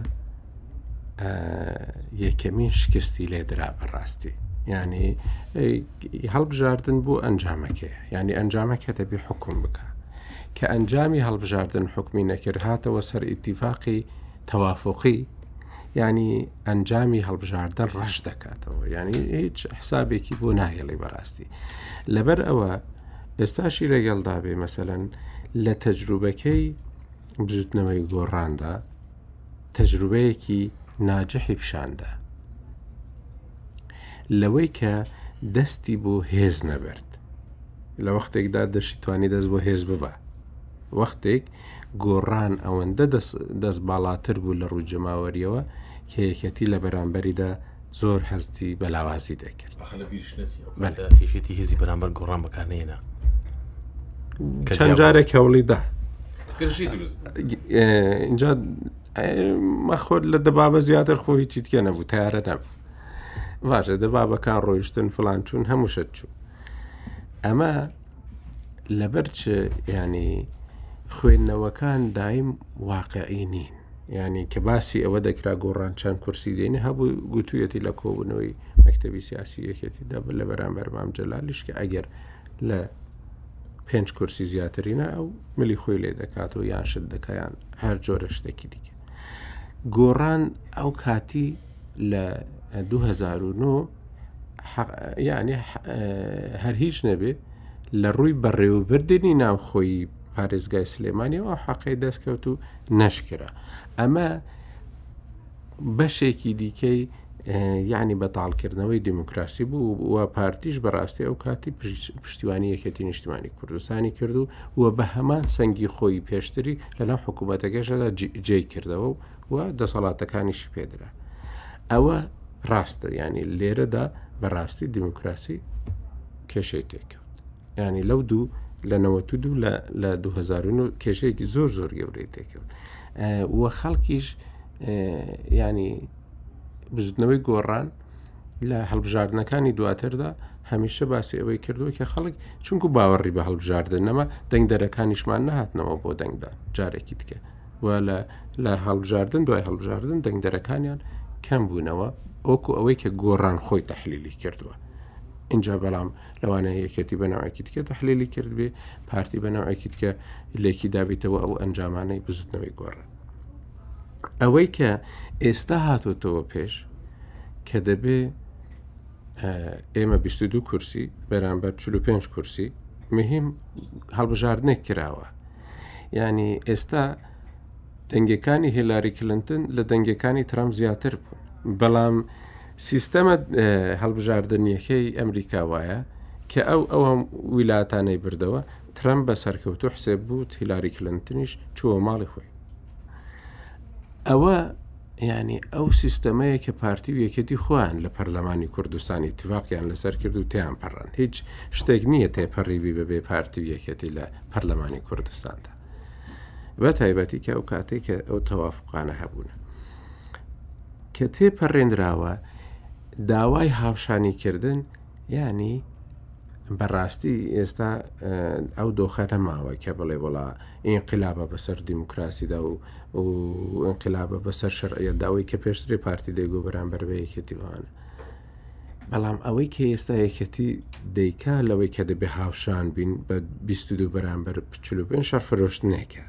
یەکەمین شکستی لێدرا بەڕاستی ینی هەڵبژاردن بۆ ئەنجامەکەی ینی ئەنجامەکە دەبی حکوم بکە کە ئەنجامی هەڵبژاردن حکومی نەکرد هاتەوە سەر ئیتیفاقی تەوافقی ینی ئەنجامی هەڵبژاردن ڕەش دەکاتەوە ینی هیچ حسابێکی بۆ ناهێڵی بەڕاستی لەبەر ئەوە ئێستاشی لەگەڵدا بێ مەسەەن لە تەجروبەکەی بزوتنەوەی گۆڕاندا تەجروبەیەکی ناجحی پیشاندا لەوەی کە دەستی بۆ هێز نەبرد لە وەختێکدا دەشی توانی دەست بۆ هێز ببە وەختێک گۆڕان ئەوەندە دەست باڵاتر بوو لە ڕووی جەماوەریەوە کە یەکەتی لە بەرامبەریدا زۆر هەستی بە لاوازی دەکرد کێشێتی هێزی بەرامبەر گۆڕان بەکارنێنە چەند جارێک هەوڵیدا اینجا مەخۆت لە دەبابە زیاتر خۆی چیتکە نەبوو تارە نەبوو باشە دەبابەکان ڕۆیشتن فلان چوون هەمووشت چوو ئەمە لەبەر چ ینی خوێندنەوەکان دایم واقعی نین یانی کە باسی ئەوە دەکرا گۆڕان چەند کورسی دێنی هەبوو گوتوویەتی لە کۆبوونەوەی مەکتتەبی سیاسی یەکێتی دەب لە بەرامبەر مام جەلالیش کە ئەگەر لە پێنج کورسی زیاترینە ئەو ملی خۆی لێ دەکات و یان شت دەکەیان هەر جۆرە شتێکی دیکە گۆڕان ئەو کاتی لە 2009 یعنی هەر هیچ نەبێ لە ڕووی بەڕێوەبردننی ناوخۆی پارێزگای سلێمانیەوە حەقی دەستکەوت و نەشکرا ئەمە بەشێکی دیکەی یعنی بەتاالکردنەوەی دموکراسی بوو و پارتیش بەڕاستی ئەو کاتی پشتیوانی یەکێتی نیشتمانی کوردستانی کرد و و بە هەمان سەنگی خۆی پێشتری لەناو حکوومەتەکەشدا جێ کردەوە و و دەسەڵاتەکانیشی پێدرا ئەوە ڕاستە ینی لێرەدا بەڕاستی دیموکراسی کێشەی تێکە یعنی لەو دوو لە نەوەت دوو لە 2009 کێشەیەکی زۆر زۆر گەورەی تێکەوت و خەڵکیش ینی بزوتنەوەی گۆڕان لە هەڵبژاردنەکانی دواتردا هەمیشە باسی ئەوەی کردووە کە خەڵک چونکو باوەڕی بە هەڵبژاردن نەما دەنگ دەرەکانیشمان نهاتنەوە بۆ دەنگدا جارێکی دیکە و لە هەڵبژاردن دوای هەڵبژاردن دەنگ دەرەکانیان کەم بوونەوە ئۆکو ئەوەی کە گۆڕان خۆی تەحلیلی کردووە اینجا بەڵام لەوانەیە یەکێتی بە ناوێکی دیکە تحلیلی کردبێ پارتی بە ناوێکی دیکە لێکی دابیتەوە ئەو ئەنجامانەی بزوتنەوەی گۆڕە ئەوەی کە ئێستا هاتوتەوە پێش کە دەبێ ئێمە 22 کورسی بەرامبەر 45 کورسی مهم هەڵبژاردنێک کراوە ینی ئێستا دەنگەکانی هێلاری کلنتن لە دەنگەکانی ترام زیاتر بوون بەڵام سیستەمە هەڵبژاردنیەکەی ئەمریکا وایە کە ئەو ئەو ویلاتانەی بردەوە ترەمپ بە سەرکەوتو حسێب بوو هیلاری کلنتنیش چووە ماڵی خۆی ئەوە ینی ئەو سیستەمەیە کە پارتی و یەکێتی خۆیان لە پەرلەمانی کوردستانی تیواقیان لەسەر کرد و تیان پەڕن هیچ شتێک نییە تێپەڕیبی بەبێ پارتی و یەکێتی لە پەرلەمانی کوردستاندا بە تایبەتی کە ئەو کاتێک کە ئەو تەوافقانە هەبوون کە تێپەڕێنراوە داوای هاوشانیکردن یعنی بەڕاستی ئێستا ئەو دۆخە نەماوە کە بڵێ وڵا ئینقلابە بەسەر دیموکراسیدا و ئینقلابە بەسەر شەرعە داوای کە پێشترێ پارتی دەگو بەرامبەر بە یەکێتی بوانە بەڵام ئەوەی کە ئێستا یەکێتی دەیکا لەوەی کە دەبێ هاوشان بین بە 22 بەرامبەر پچلوبێن شەر فرۆشتنێکە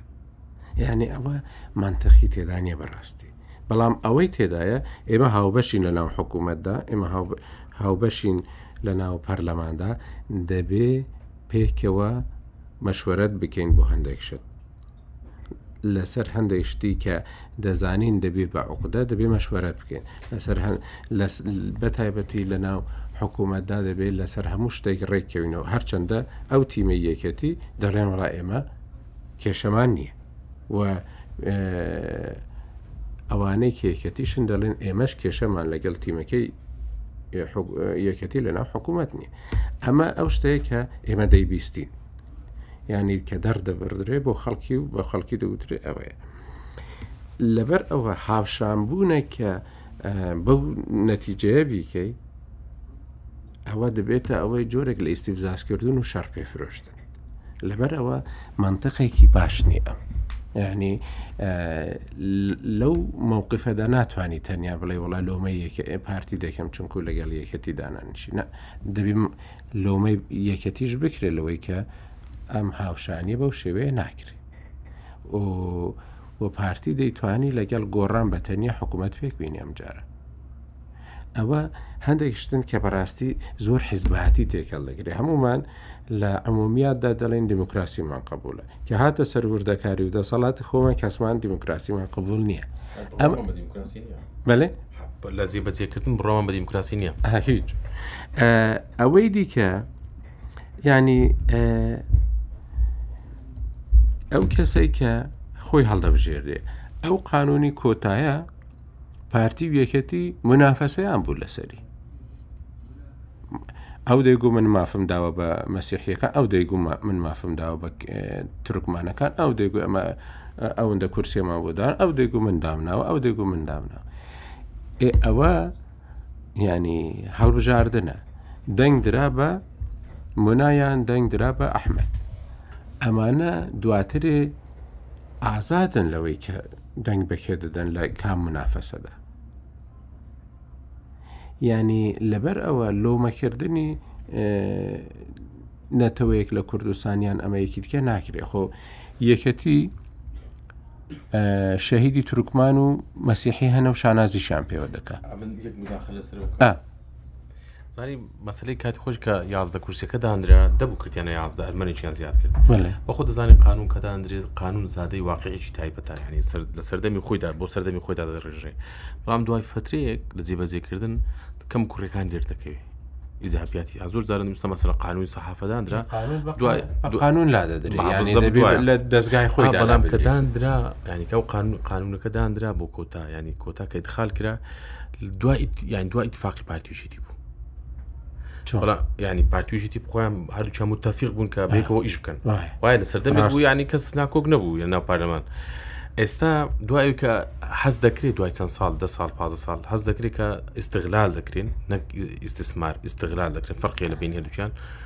یانی ئەوە مەنتەقی تێدا نیە بەڕاستی بەڵام ئەوەی تێدایە ئێمە هاوبەشین لە ناو حکوومەتدا ئێمە هاوبەشین لە ناو پەرلەماندا دەبێ پێکەوە مەشوەرت بکەین بۆ هەندێک شت لەسەر هەندێک شتی کە دەزانین دەبێ بە عقدە دەبێ مەشوەرت بکەین لەسەر بە تایبەتی لە ناو حکوومەتدا دەبێت لەسەر هەموو شتێک ڕێککەوینەوە هەرچەندە ئەو تیمە یەکەتی دەڵێن وڵا ئێمە کێشەمان نییە و ئەوانەی کێکەتیشن دەڵێن ئێمەش کێشەمان لەگەڵ تیمەکەی یەکەتی لەناو حکوومەت نیە ئەمە ئەو شتەیە کە ئێمە دەیبیستین ینی کە دەردەبدرێ بۆ خەڵکی و بە خەڵکی دەوترێ ئەوەیە لەبەر ئەوە هاوشان بوونە کە بەو نەتیجەیە بیکەی ئەوە دەبێتە ئەوەی جۆرێک لە ئیسیفزاشکردن و شەرپێ فرۆشتن لەبەر ئەوە مەنتقێکی باش نییە ئەم یعنی لەو مووقفەدا ناتوانانی تەنیا بڵێ وڵا لۆمە پارتی دەکەم چونکو لەگەڵ یەکەتی دانانشینە دەبیم لۆمەی یەکەتیش بکرێت لەوەی کە ئەم هاوشانی بەو شێوەیە ناکرێت و پارتی دەیتوانی لەگەڵ گۆڕان بە تەنیا حکوومەت پێک بینی ئەم جارە ئەوە هەندێک شتن کە بەڕاستی زۆر حیزبایەتی تێکەڵ دەگرێت هەمومان لە عمومیاتدا دەڵێن دیموکراسیمان قبولە کە هاتە سەر وردەکاری و دەسەڵاتی خۆمان کەسمان دیموکراسیمان قبول نییە ئەم بەێ لە جێبەجێکردن بڕۆمان بە دیموکراسی نییە هیچ ئەوەی دیکە ینی ئەو کەسەی کە خۆی هەڵدەبژێرێ ئەو قانونی کۆتایە پارتی و یەکەتی منافەسەیان بوو لەسەری ئەو دەیگو من مافم داوە بە مەسیحیەکە ئەو دەیگو من مافم داوە بە ترکمانەکان ئەو دەیگو ئەمە ئەوەندە کورسێمان بۆدان ئەو دەیگو من دامناوە ئەو دەیگو من دامنا ئێ ئەوە ینی هەڵبژاردنە دەنگ درا بە منایان دەنگ درا بە ئەحمد ئەمانە دواترێ ئازادن لەوەی کە دەنگ بەکێ دەدەن لە کام منافەسەدا ینی لەبەر ئەوە لۆمەکردنی نەتەوەیەک لە کوردستانیان ئەمەیەکی دیکە ناکرێ خۆ یەکەتی شەهیدی تورکمان و مەسیحی هەنە و شانازیشان پێوە دەکات زانی مەسلەی کات خۆش کە یازدە کورسەکە دانرا دەبوو کردیانە یازدە ئەرمەنێکیان زیاد کرد بەخۆ دەزانین قانون کە دانرێت قانون زادەی واقعێکی تایبەتە ینی سەر لە سەردەمی خۆیدا بۆ سەردەمی خۆیدا دەڕێژێ بەڵام دوای فترەیەک لە جێبەجێکردن کەم کوڕەکان دێر دەکەوێت ئیزاپیاتی زۆر جارە نووسە مەسەر قانونی سەحافەداندرا دوای قانون لا دەدرێت لە دەستگای خۆی بەڵام کە داندرا ینی ئەو قانون قانونەکە داندرا بۆ کۆتا ینی کۆتا کە دخال کرا دوا یان دوا ئیتفاقی پارتیژیتی بوو ینی پارتویژیتی بخۆیان هەردوو چەمو تەفیق بوون کە بێکەوە ئیش بکەن وایە لە سەردەمێک بوو ینی کەس ناکۆک نەبوو یە ناو پارلەمان ئێستا دوای کە حەز دەکرێت دوای چەند ساڵ ده ساڵ پازە ساڵ هەز دەکرێت کە ئیسغلال دەکرێن نەک ئیسسمار ئیسغلال دەکرێن فەرقی لە بین هەردووچیان و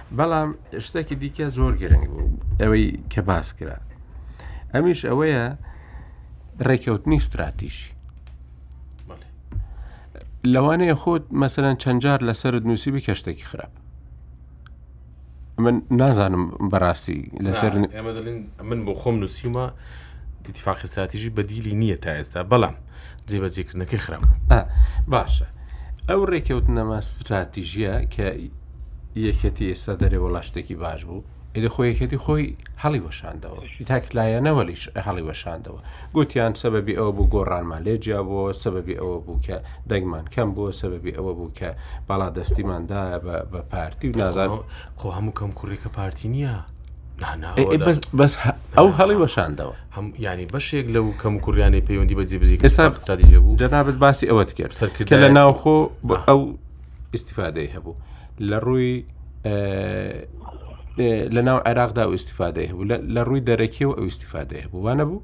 بەڵام شتێکی دیکە زۆر گرنگ بوو ئەوەی کە باس کرا ئەمیش ئەوەیە ڕێککەوتنی استراتیژی لەوانەیە خۆت مەسەرەن چەندجار لەسەر نووسی بکە شتێکی خراپ من نازانم بەڕاستی لەسەر من بۆ خۆم نووسیمە اتفاقی استراتیژی بەدیلی نییە تا ئێستا بەڵام جێبەجێکردنەکەی خراپ باشە ئەو ڕێککەوتنەما استراتیژیە کە یەکێتی ئێستا دەرێ وەڵا شتێکی باش بوو ئێدە خۆ یەکێتی خۆی هەڵی وەشاندەوە تاک لایەنەوەلیش هەڵی وەشاندەوە گوتیان سەبەبی ئەوە بوو گۆڕانمان لێ جیابەوە سەبەبی ئەوە بوو کە دەنگمان کەم بووە سەبەبی ئەوە بوو کە باڵا دەستیماندا بە پارتی و نازان خۆ هەموو کەم کوڕێکە پارتی نییە بەس ئەو هەڵی وەشاندەوە هەم ینی بەشێک لەو کەم کوڕیانی پەیوەندی بە جێبزی ئێستا قسادی جێبوو جەنابەت باسی ئەوەت کرد سەرکرد لە ناوخۆ ئەو ئیسیفادەی هەبوو لە ڕووی لە ناو عێراقدا و ئیسیفادەی هەبوو لە ڕووی دەرەکی و ئەو ئیسیفادەی هەبوو وانە بوو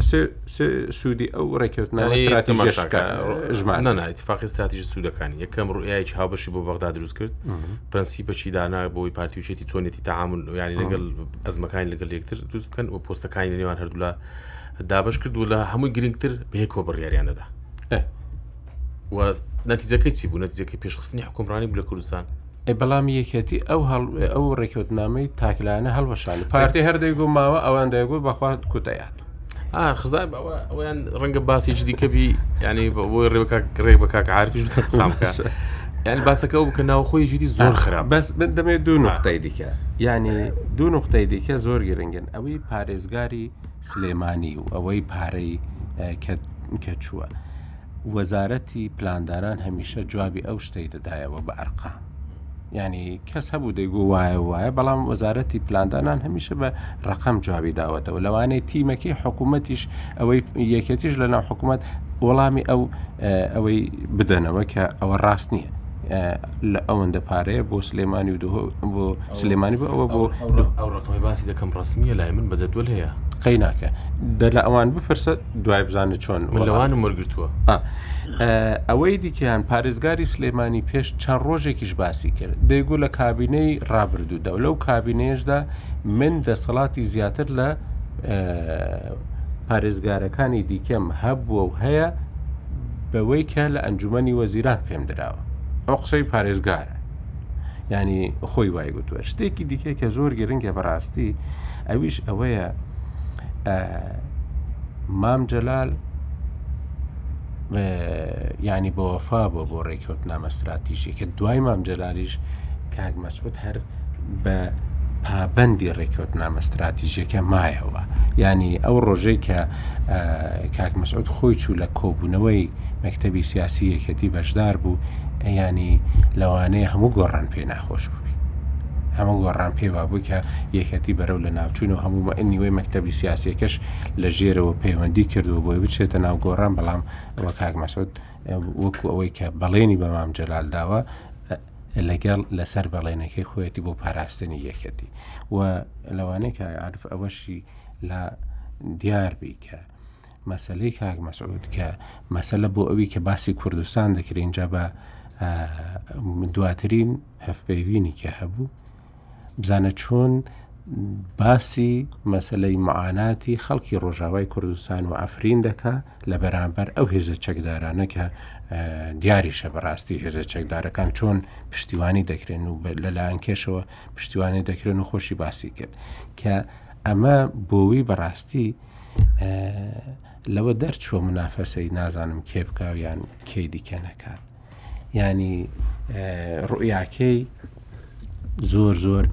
سوودی ئەو ڕێککەوتنانەتیفاقی استراتیژ سوودەکانی یەکەم ڕوئایکی هاوبەشی بۆ بەغدا دروست کرد پرەنسیپەکی دانا بۆی پارتیوچێتی تۆنێتی تاعامل ینی لەگەڵ ئەزمەکانی لەگەڵ یەکتر دروست بکەن و پۆستەکانی لە نێوان هەردوولا دابش کرد و لە هەمووی گرنگتر بەیەکۆ بڕیاریانەدا و نەتیجەکەی چی بوو نەتیجەکەی پێشخستنی حکومڕانی بوو لە کوردستان بەڵام یەکێتی ئەو هەڵ ئەو ڕێکوتنامەی تاکلانە هەڵوەشانی پارتی هەردەی گو ماوە ئەوان دەگو بەخوات کوتەیات خزای ئەویان ڕەنگە باسی جدیکە بی ینی بۆی ڕێبکە ڕێک بە کاک عاعرفش بتە قسام بکە یعنی باسەکە ئەو بکە ناوخۆی جدی زۆر خراپ بەس من دەمێت دوو نقطەی دیکە ینی دوو نقطەی دیکە زۆر گرنگن ئەوی پارێزگاری سلێمانی و ئەوەی پارەی کە چووە وەزارەتی پلاندانان هەمیشە جوابی ئەو شتەی دەدایەوە بە ئەرقام ینی کەس هەبوو دەیگو وایە وایە بەڵام وەزارەتی پلاندانان هەمیشە بە ڕقم جوابی داوەتەوە لەوانەیە تیمەکەی حکوومەتیش ئەوەی یەکێتیش لە ناو حکوومەت وەڵامی ئەو ئەوەی بدەنەوە کە ئەوە ڕاست نییە لە ئەوەندە پارەیە بۆ سلێمانی و بۆ سلێمانی بۆ ئەوە بۆ ئەو ڕقمی باسی دەکەم ڕسمیە لای من بەجدول هەیە قەی ناکە دە لە ئەوان بپرسە دوای بزانە چۆن لەوانم وەرگتووە ئەوەی دیکەیان پارێزگاری سلێمانی پێش چەند ڕۆژێکیش باسی کرد دەیگو لە کابینەی ڕابردوودا و لەو کابینێشدا من دەسەڵاتی زیاتر لە پارێزگارەکانی دیکەم هەبووە و هەیە بەوەی کە لە ئەنجومی وەزیران پێم دراوە ئەو قسەی پارێزگارە ینی خۆی وای گوتوە شتێکی دیکە کە زۆر گرنگە بەڕاستی ئەویش ئەوەیە مام جەلال ینی بەوەفا بۆ بۆ ڕێککەوت نامە استراتیژی کە دوای مام جەلالیش کاک مەسعود هەر بە پابەندی ڕێککەوتنامە ستراتیژیەکە مایەوە ینی ئەو ڕۆژەی کە کاک مەسعود خۆی چوو لە کۆبوونەوەی مەکتتەبی سیاسی یەکەتی بەشدار بوو ئەیانی لەوانەیە هەموو گۆڕان پێ ناخۆش بوو هەموو گۆڕان پێ وابووی کە یەکەتی بەرەو لە ناوچوون و هەموو نیوەی مەکتتەبی سیاسەکەش لە ژێرەوە پەیوەندی کردو بۆی بچێتە ناو گۆڕان بەڵام ئەوە کاک مەسود وەکو ئەوەی کە بەڵێنی بەمام جەلال داوە لەگەڵ لەسەر بەڵێنەکەی خۆیەتی بۆ پاراستنی یەکەتی و لەوانەیە کە عرف ئەوەشی لە دیار بیکە مەسلەی کاک مەسعود کە مەسلە بۆ ئەوی کە باسی کوردستان دەکرێن جا بە دواترین هەفپەیوینی کە هەبوو بزانە چۆن باسی مەسەلەی معاناتی خەڵکی ڕۆژاوای کوردستان و ئەفرین دەکا لە بەرامبەر ئەو هێزە چەکدارانە کە دیاریشە بەڕاستی هێزە چەکدارەکان چۆن پشتیوانی دەکرێن و لەلایەن کێشەوە پشتیوانی دەکرێن و خۆشی باسی کرد کە ئەمە بۆوی بەڕاستی لەوە دەرچووە منافەسەی نازانم کێ بکاویان کێ دیکە نەکات یانی ڕوئیاکەی زۆر زۆر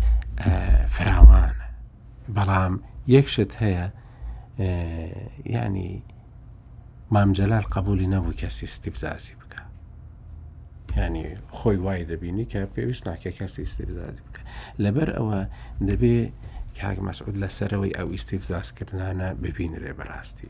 فراوانە بەڵام یەکشت هەیە ینی مامجلال قبولی نەبوو کەسی ستیفزازی بکە ینی خۆی وای دەبینی کە پێویست ناکە کەسی ستیفزازی بکە لەبەر ئەوە دەبێ کاک مەسعود لەسەرەوەی ئەو ئیسیفزازکردانە ببینرێ بەڕاستی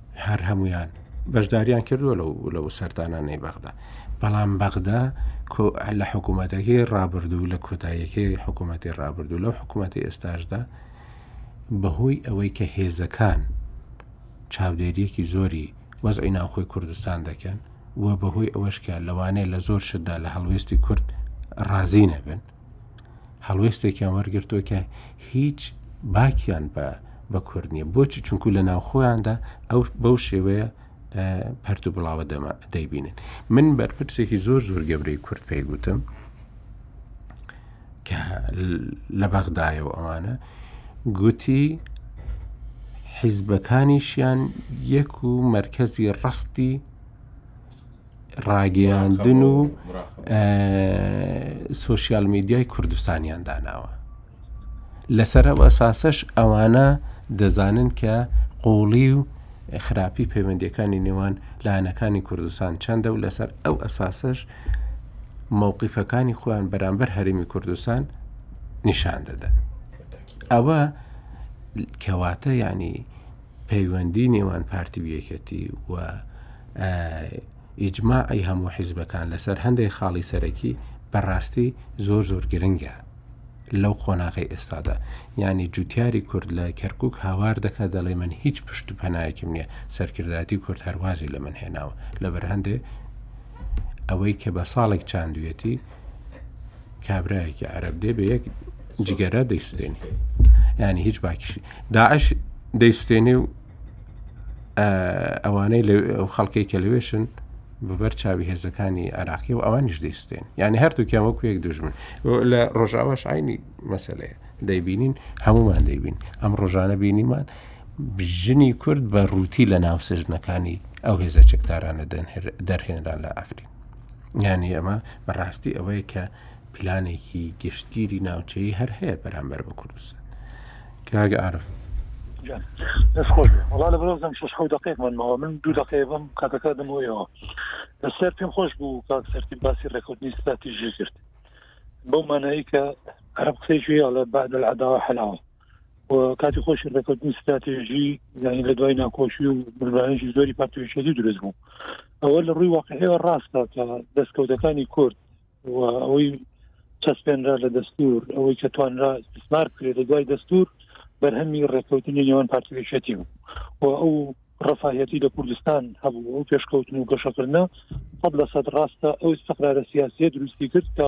هەر هەمویان بەشداریان کردووە لەو لەو سەردانانەی بەغدا بەڵام بەغدا لە حکوومەتەکەی ڕابردوو لە کۆتاییەکەی حکوومەتی ڕابردوو لەو حکوومەتی ئێستاشدا بەهۆی ئەوەی کە هێزەکان چاودێریەکی زۆری وەزعی ناوخۆی کوردستان دەکەن و بەهۆی ئەوەشکە لەوانەیە لە زۆر شتدا لە هەڵوێستی کورد ڕازی نەبن هەڵوێستێکیان وەرگرتووە کە هیچ باکیان بە بە کورد نیە بۆچی چونکو لە ناوخۆیاندا ئەو بەو شێوەیە پەرت و بڵاوە دەما دەیبینن من بەرپرسێکی زۆر زۆر گەورەی کورد پێی گوتم کە لە بەغدایە و ئەوانە گوتی حیزبەکانیشیان یەک و مرکزی ڕستی ڕاگەیاندن و سوۆسیال میدیای کوردستانیان داناوە لەسەر ئەو ئەساسەش ئەوانە دەزانن کە قوڵی و خراپی پەیوەندەکانی نێوان لایەنەکانی کوردستان چەندە و لەسەر ئەو ئەساسەش مووقیفەکانی خۆیان بەرامبەر هەرمی کوردستان نیشان دەدەن ئەوە کەواتە ینی پەیوەندی نێوان پارتی و یەکێتی و ئیجماعی هەموو حیزبەکان لەسەر هەندێک خاڵی سەرەکی بەڕاستی زۆر زۆر گرنگە لەو قۆناغی ئێستادا ینی جوتیاری کورد لە کەرکک هاوار دەکە دەڵێ من هیچ پشت و پەنایەکم نییە سەرکردایەتی کورد هەروازی لە من هێناوە لە بەرهەندێ ئەوەی کە بە ساڵێک چاندویەتی کابراایەکی عرب دێ بە یەک جگەرە دەیسوتێنی ینی هیچ باکیشی داعش دەیسوتێنێ و ئەوانەی لە خەڵکەی کە لەوێشن بەبەر چاوی هێزەکانی عراقی و ئەوانیش دەیستێن یعنی هەردووکیان وەکو یەک دژمن لە ڕۆژاواش ئاینی مەسلەیە دەیبینین هەمومان دەیبین ئەم ڕۆژانە بینیمان ژنی کورد بە ڕووتی لە ناو سێژنەکانی ئەو هێزە چەکدارانە دەرهێنران لە ئەفرین یانی ئەمە بەڕاستی ئەوەیە کە پلانێکی گشتگیری ناوچەی هەر هەیە بەرامبەر بە کوردستان کاگە ئارف دەستخۆش وڵا لە بەرۆزم شش خو دقێک منەوە من دوو دقێ بم کاتەکە دەمەوەیەوە لەسەر پێم خۆش بوو کاک سەرتی باسی ڕێکوتنی ستراتیژی کرد بەو مانایی کە عرب قسەی جوێڵە بعد العداوە حەلاوە و کاتی خۆش دەکەوتنی ستراتێژی یعنی لە دوای ناکۆشی و ملبانێکی زۆری پارتویشێتی دروست بوو ئەوە لە ڕووی واقعەوە ڕاستە کە دەستکەوتەکانی کورد و ئەوەی چەسپێنرا لە دەستور ئەوەی کە توانرا استثمار بکرێت لە دوای دەستور بەرهەمی ڕێککەوتنی نێوان پارتویشێتی بوو و ئەو ڕفاهەتی لە کوردستان هەبوو ئەو پێشکەوتن و گەشەکردە قبل لە سەد ڕاستە ئەو استقرارە سیاسیە دروستی کرد کە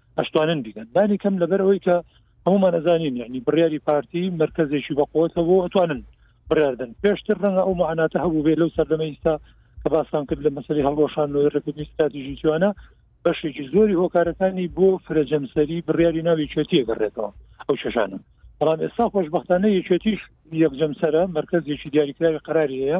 ئەشتوانن بیگەن بانی کەم لەبەر ئەوەی کە هەمومان ئەزانین یعنی بڕیاری پارتی مرکزێکی بەقوت هەبوو ئەتوانن بڕاردن پێشتر ڕەنگە ئەو معناتە هەبوو بێ لەو سەردەمە ئیستا کە باسان کرد لە مەسەری هەڵۆشانەوەی ڕێکوتنی ستراتیژی جوانە بەشێکی زۆری هۆکارەکانی بۆ فرەجەمسەری بڕیاری ناوی چێتیە گەڕێتەوە ئەو چێژانە بەڵام ئێستا خۆشببختانە یەکێتیش یەکجەمسەرە مرکزێکی دیاریکراوی قراری هەیە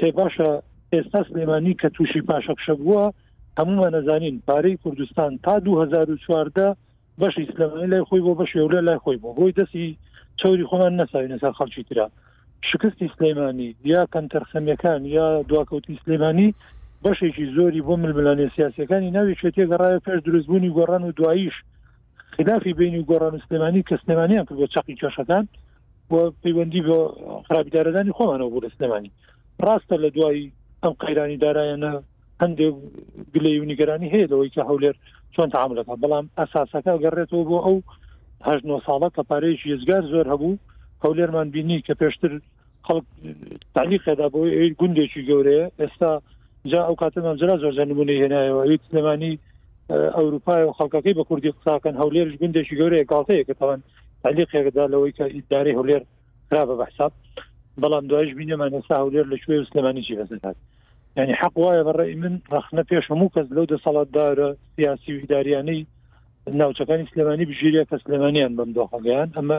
ئێ باشە ئێستا سلێمانی کە تووشی پاشەکشە بووە هەمومان نەزانین پارەی کوردستان تا 2014 بەشی سلێمانی لای خۆی بۆ بەش ێولە لای خۆی بۆ بۆی دەستی چوری خۆمان نەساوینە سەر خەڵکی تررا شکستی سلەیمانی یا کەمتەرخەمیەکان یا دواکەوتی سلێمانی بەشێکی زۆری بۆ ململانێ سیاسەکانی ناوی شێتێگەڕایە پێش دروستبوونی گۆڕان و دواییش خلافی بینی و گۆڕان و سلێمانی کە سلێمانیان کرد بە چەقی کێشەکان و پەیوەندی بە خراپیدارەدانی خۆمانەوە بوو لە سلێمانی ڕاستە لە دوای ئەم قەیرانی دارایانە هەندێک گلەی و نیگەرانی هەیە لەوەی کە هەولێر چۆن تعاملەکە بەڵام ئەساسەکە گەڕێتەوە بۆ ئەو هەژنۆ ساڵە کە پارێژ یزگار زۆر هەبوو هەولێرمان بینی کە پێشتر خەڵک تعلیقێدا بۆ ئەوی گوندێکی گەورەیە ئێستا جا ئەو کاتە مامجرا زۆرجان نمونەی هێنایەوە ئەوی سلێمانی ئەوروپای و خەڵکەکەی بە کوردی قساکەن هەولێرش گوندێکی گەورەیە گاڵتەیە کە تاوان تعلیقێکدا لەوەی کە ئیدارەی هەولێر خراپە بە حساب بەڵام دوایش بینەمان ئێستا هەولێر لە کوێ و سلێمانی چی بەسەدات ینی حەق وایە بەڕێ من ڕخنە پێش هەموو کەس لەو دەسەڵاتدارە سیاسی و ئیداریانەی ناوچەکانی سلێمانی بژیرە کە سلێمانیان بەم دۆخەگەیان ئەمە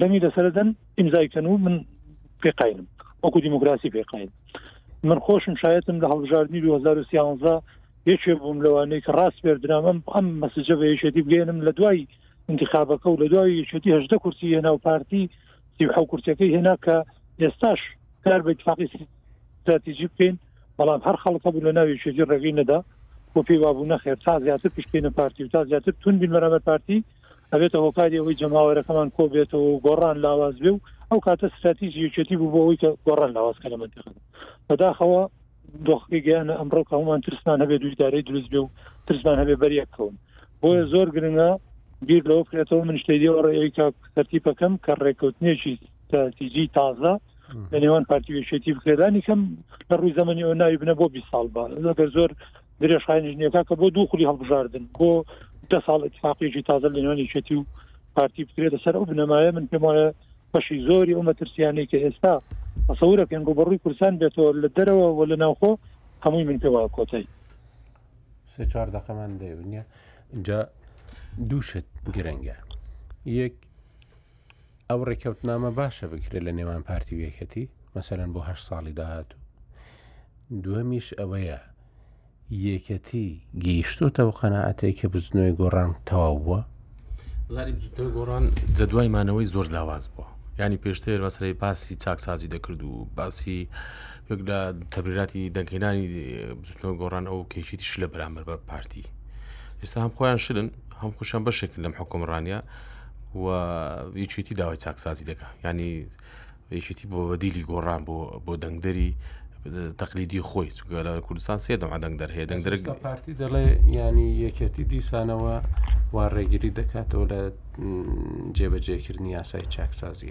دەنگی لەسەردەن ئیمزای کەن و من پێ قاینم وەکو دیموکراسی پێ قاین من خۆشم شایەتم لە هەڵبژاردننی 2013 یەکێ بووم لەوانەیە کە ڕاست پێردرام ئەم ئەم مەسجە بە یەکێتی بگەێنم لە دوای انتخابەکە و لە دوای یەکێتی هەشدە کورسی هێنا و پارتی سیحە کورسەکەی هێنا کە ئێستاش کار بە اتفاقی استراتیژی بکەین بەڵام هەر خەڵکە بوو لە ناوی شێتی ڕێگەی نەدا بۆ پێی وابوو نەخێر تا زیاتر پشتینە پارتی و تا زیاتر تون بین بەرامەر پارتی ئەبێتە هۆکاری ئەوەی جەماوەرەکەمان کۆبێتەوە و گۆڕان لاواز بێ و ئەو کاتە ستراتیژی یەکێتی بوو بۆ ئەوی کە گۆڕان لاوازکە لە منتیقەکە بەداخەوە دۆخەکەی گەیانە ئەمڕۆ کە هەمووان ترسمان هەبێ دوو دارەی دروست بێ و ترسمان هەبێ بەریەکەون بۆیە زۆر گرنگە بیر لەوە بکرێتەوە من شتێدی ئەو ڕێەوەی کە سەرتیپەکەم کە ڕێککەوتنێکی ستراتیژی تازە لە نێوان پارتیوێشێتی بکرێدانی کەم لە ڕووی زەمەنی ئەو ناوی بنە بۆ بی ساڵ بە لەگەر زۆر درێژخایەن لیژنەکە کە بۆ دوو خولی هەڵبژاردن بۆ دە ساڵ اتفاقیەکی تازە لە نێوان یەکێتی و پارتی بکرێتە سەر ئەو بنەمایە من پێم وایە بەشی زۆری ئەو مەترسیانەی کە ئێستا ئەسەورە پێن ڕوبەڕووی کورسان بێتەوە لە دەرەوە و لە ناوخۆ هەمووی من پێوا کۆتایی سێ چوار دەقەمان دەێنە جا دووشت گرنگە یەک ئەو ڕێککەوتنامە باشە بکرێت لە نێوان پارتی و یەکەتی مەسەرەن بۆ هە ساڵی داهاتوو دووەمیش ئەوەیە یەکەتی گەیشتۆتەوە قەنەعاتەی کە بزنەوەی گۆڕان تەواو بووە زاری بزنەوەی گۆڕان جەدوای مانەوەی زۆر لاواز بووە ینی پێشتر مەسەری باسی چاکسازی دەکرد و باسی یەک لە تەبراتی دەنگهێنانی بزنەوە گۆڕان ئەو کێشیتیش لە بەرامبەر بە پارتی ئێستا هەم خۆیان شرن هەم خوشان بەشێکن لەم حکومڕانە و یچێتی داوای چاکسازی دەکە ینی یشێتی بۆ بەدیلی گۆڕان بۆ بۆ دەنگدەری تەقلیدی خۆی چگە لە کوردستان سێ دەم دەنگ دەرهەیە دەنگ دەرگ پارتی دەڵێ ینی یەکێتی دیسانەوە وا ڕێگیری دەکاتەوە لە جێبەجێکردنی یاسای چاکسازی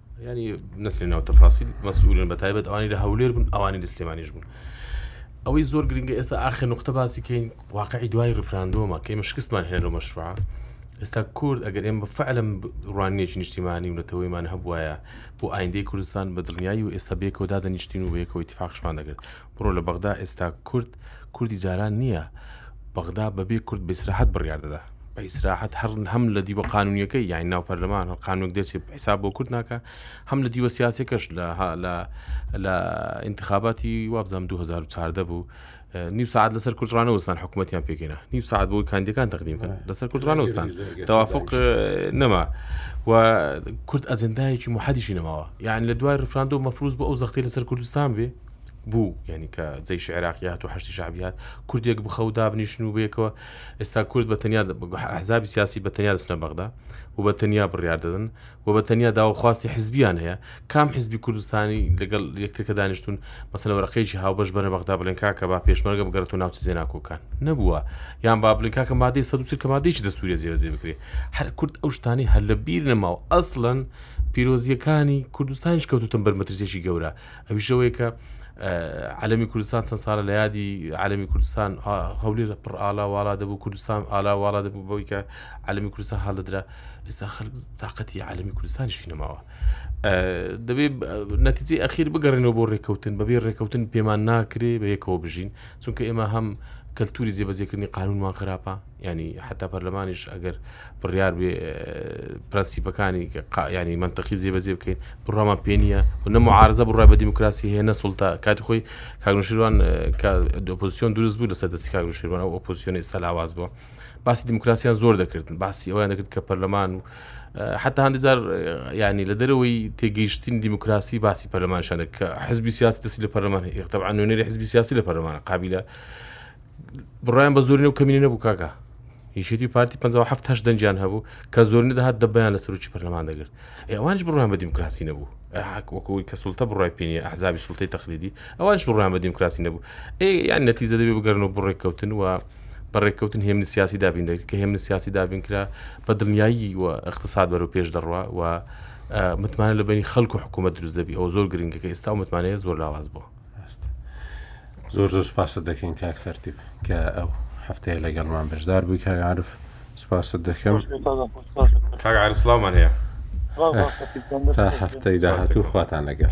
یانی نەچنە ناو تەفاسیل مەسئولن بە تایبەت ئەوانی لە هەولێر بوون ئەوانی لە سلێمانیش بوون ئەوەی زۆر گرنگە ئێستا ئاخر نقطە باسی کەین واقعی دوای ڕفراندۆمە کە ئێمە شکستمان هێنەر و مەشروع ئێستا کورد ئەگەر ئێمە فعلم ڕوانێکی نیشتیمانی و نەتەوەیمان هەبواە بۆ ئایندەی کوردستان بە دڵنیایی و ئێستا بێکەوە دادەنیشتین و بەیەکەوەی تفاقشمان دەگرت بڕۆ لە بەغدا ئێستا کورد کوردی جاران نییە بەغدا بەبێ کورد بە ئیسراحەت بڕیار دەدا بە ئیسراحەت هەر هەم لە دیوە قانونیەکەی یان ناو پەرلەمان هەر قانونێک دەچێ حساب بۆ کورد ناکە هەم لە دیوە سیاسەکەش لە لە لە انتخاباتی وابزانام 2014 بوو نیو ساعت لەسەر کوردرانە وستان حکوومەتیان پێکەێنە نیو ساعت بۆی کاندەکان تەقدیم بکەن لەسەر کوردرانە وستان توافق نەما و کورد ئەجندایەکی محدیشی نەماوە یان لە دوای ڕفراندۆ مەفروز بۆ ئەو زەختی لەسەر کوردستان بێ بوو یعنی کە جەیش عێراقی هات و حشتی شعبی هات کوردێک بخە و دابنیشن و بێکەوە ئێستا کورد بە تەنیا حزابی سیاسی بە تەنیا دەستنە بەغدا و بە تەنیا بڕیار دەدن و بە تەنیا داوەخواستی حزبیان هەیە کام حزبی کوردستانی لەگەڵ یەکترکە دانیشتون مەسەلەوەرەقەیەکی هاوبەش بەرە بەغدا بڵێن کاکە با پێشمەرگە بگەڕێت و ناوچە زێناکۆکان نەبووە یان با بڵێن کاکە مادەی سەد کە مادەیەکی دەستوریە زیێزی بکرێت هەر کورد ئەو شتانی هەر لە بیر نەماوە ئەسڵەن پیرۆزیەکانی کوردستانیش کەوتوتم بەرمەترسێکی گەورە ئەویش ئەوەیە کە عەلەمی کوردستان چەند ساڵە لە یادی عەلەمی کوردستان هەولێر پڕ ئالا واڵا دەبوو کوردستان ئالا واڵا دەبوو بەوەی کە عەلەمی کوردستان هەڵدرا ئێستا خەلک تااقەتی عەلەمی کوردستانیشی نەماوە دەبێ نەتیجی ئەخیر بگەڕێنەوە بۆ ڕێککەوتن بەبێ ڕێککەوتن پێمان ناکرێ بە یەکەوە بژین چونکە ئێمە هەم کەلتوری جێبەجێکردنی قانونمان خراپە یانی حتا پەرلەمانیش ئەگەر بڕیار بێ پرەنسیپەکانی ینی منتەقی زیبەزی بکەین بڕامان پێ نیە و نە معارزە بڕای بە دیموکراسی هەیە نە سڵتا کاتی خۆی کاگنشیروان دۆپۆزیسیۆن دروست بوو لەسەر دەستی کاگنشیروان ئەو ئۆپۆزیسیۆن ئێستا لاواز بووە باسی دیموکراسیان زۆر دەکردن باسی ئەویان دەکرد کە پەرلەمان و حتا هەندزار ینی لە دەرەوەی تێگەیشتین دیموکراسی باسی پەرلەمانشانە کە حزبی سیاسی دەستی لە پەرلەمان یختەب نوێنەری حزبی سیاسی لە پەرلەمانە قابلە بڕیان بە زۆرینە و کەمینی نەبوو کاکە یشێتی پارتی 1970 دەنجیان هەبوو کە زۆرنی دەهات دەبیان لە سەرروی پەرلەمان دەگرت ئەوانش بڕیان بە دیموکراسی نەبوو وەکەوەی کە سولتە بڕای پێنی ئەحزابی سولتی تەخلیدی ئەوانش بڕیان بە دیموکراسی نەبوو یان نەتیزە دەبێ بگەرن و بڕێککەوتن و بەڕێککەوتن هێمن سیاسی دابین دەکرد کە هێمن سیاسی دابین کرا بە دڵنیایی و اقتصاد بەرە پێش دەڕوا و متمانە لە بینی خەلکو حکوومەت دروست دەبی ئەو زۆر گرنگەکە ئێستا و متمانەیە زۆر لاواز بوو زۆر زۆر سپاست دەکەین کاک سەرتیب کە ئەو هەفتەیە لەگەڵمان بەشدار بووی کاگەعاعرف سپاست دەکەم کاگەعاعرسلااومان هەیە تا هەفتەی داهاتوو خواتان لەگەڵ.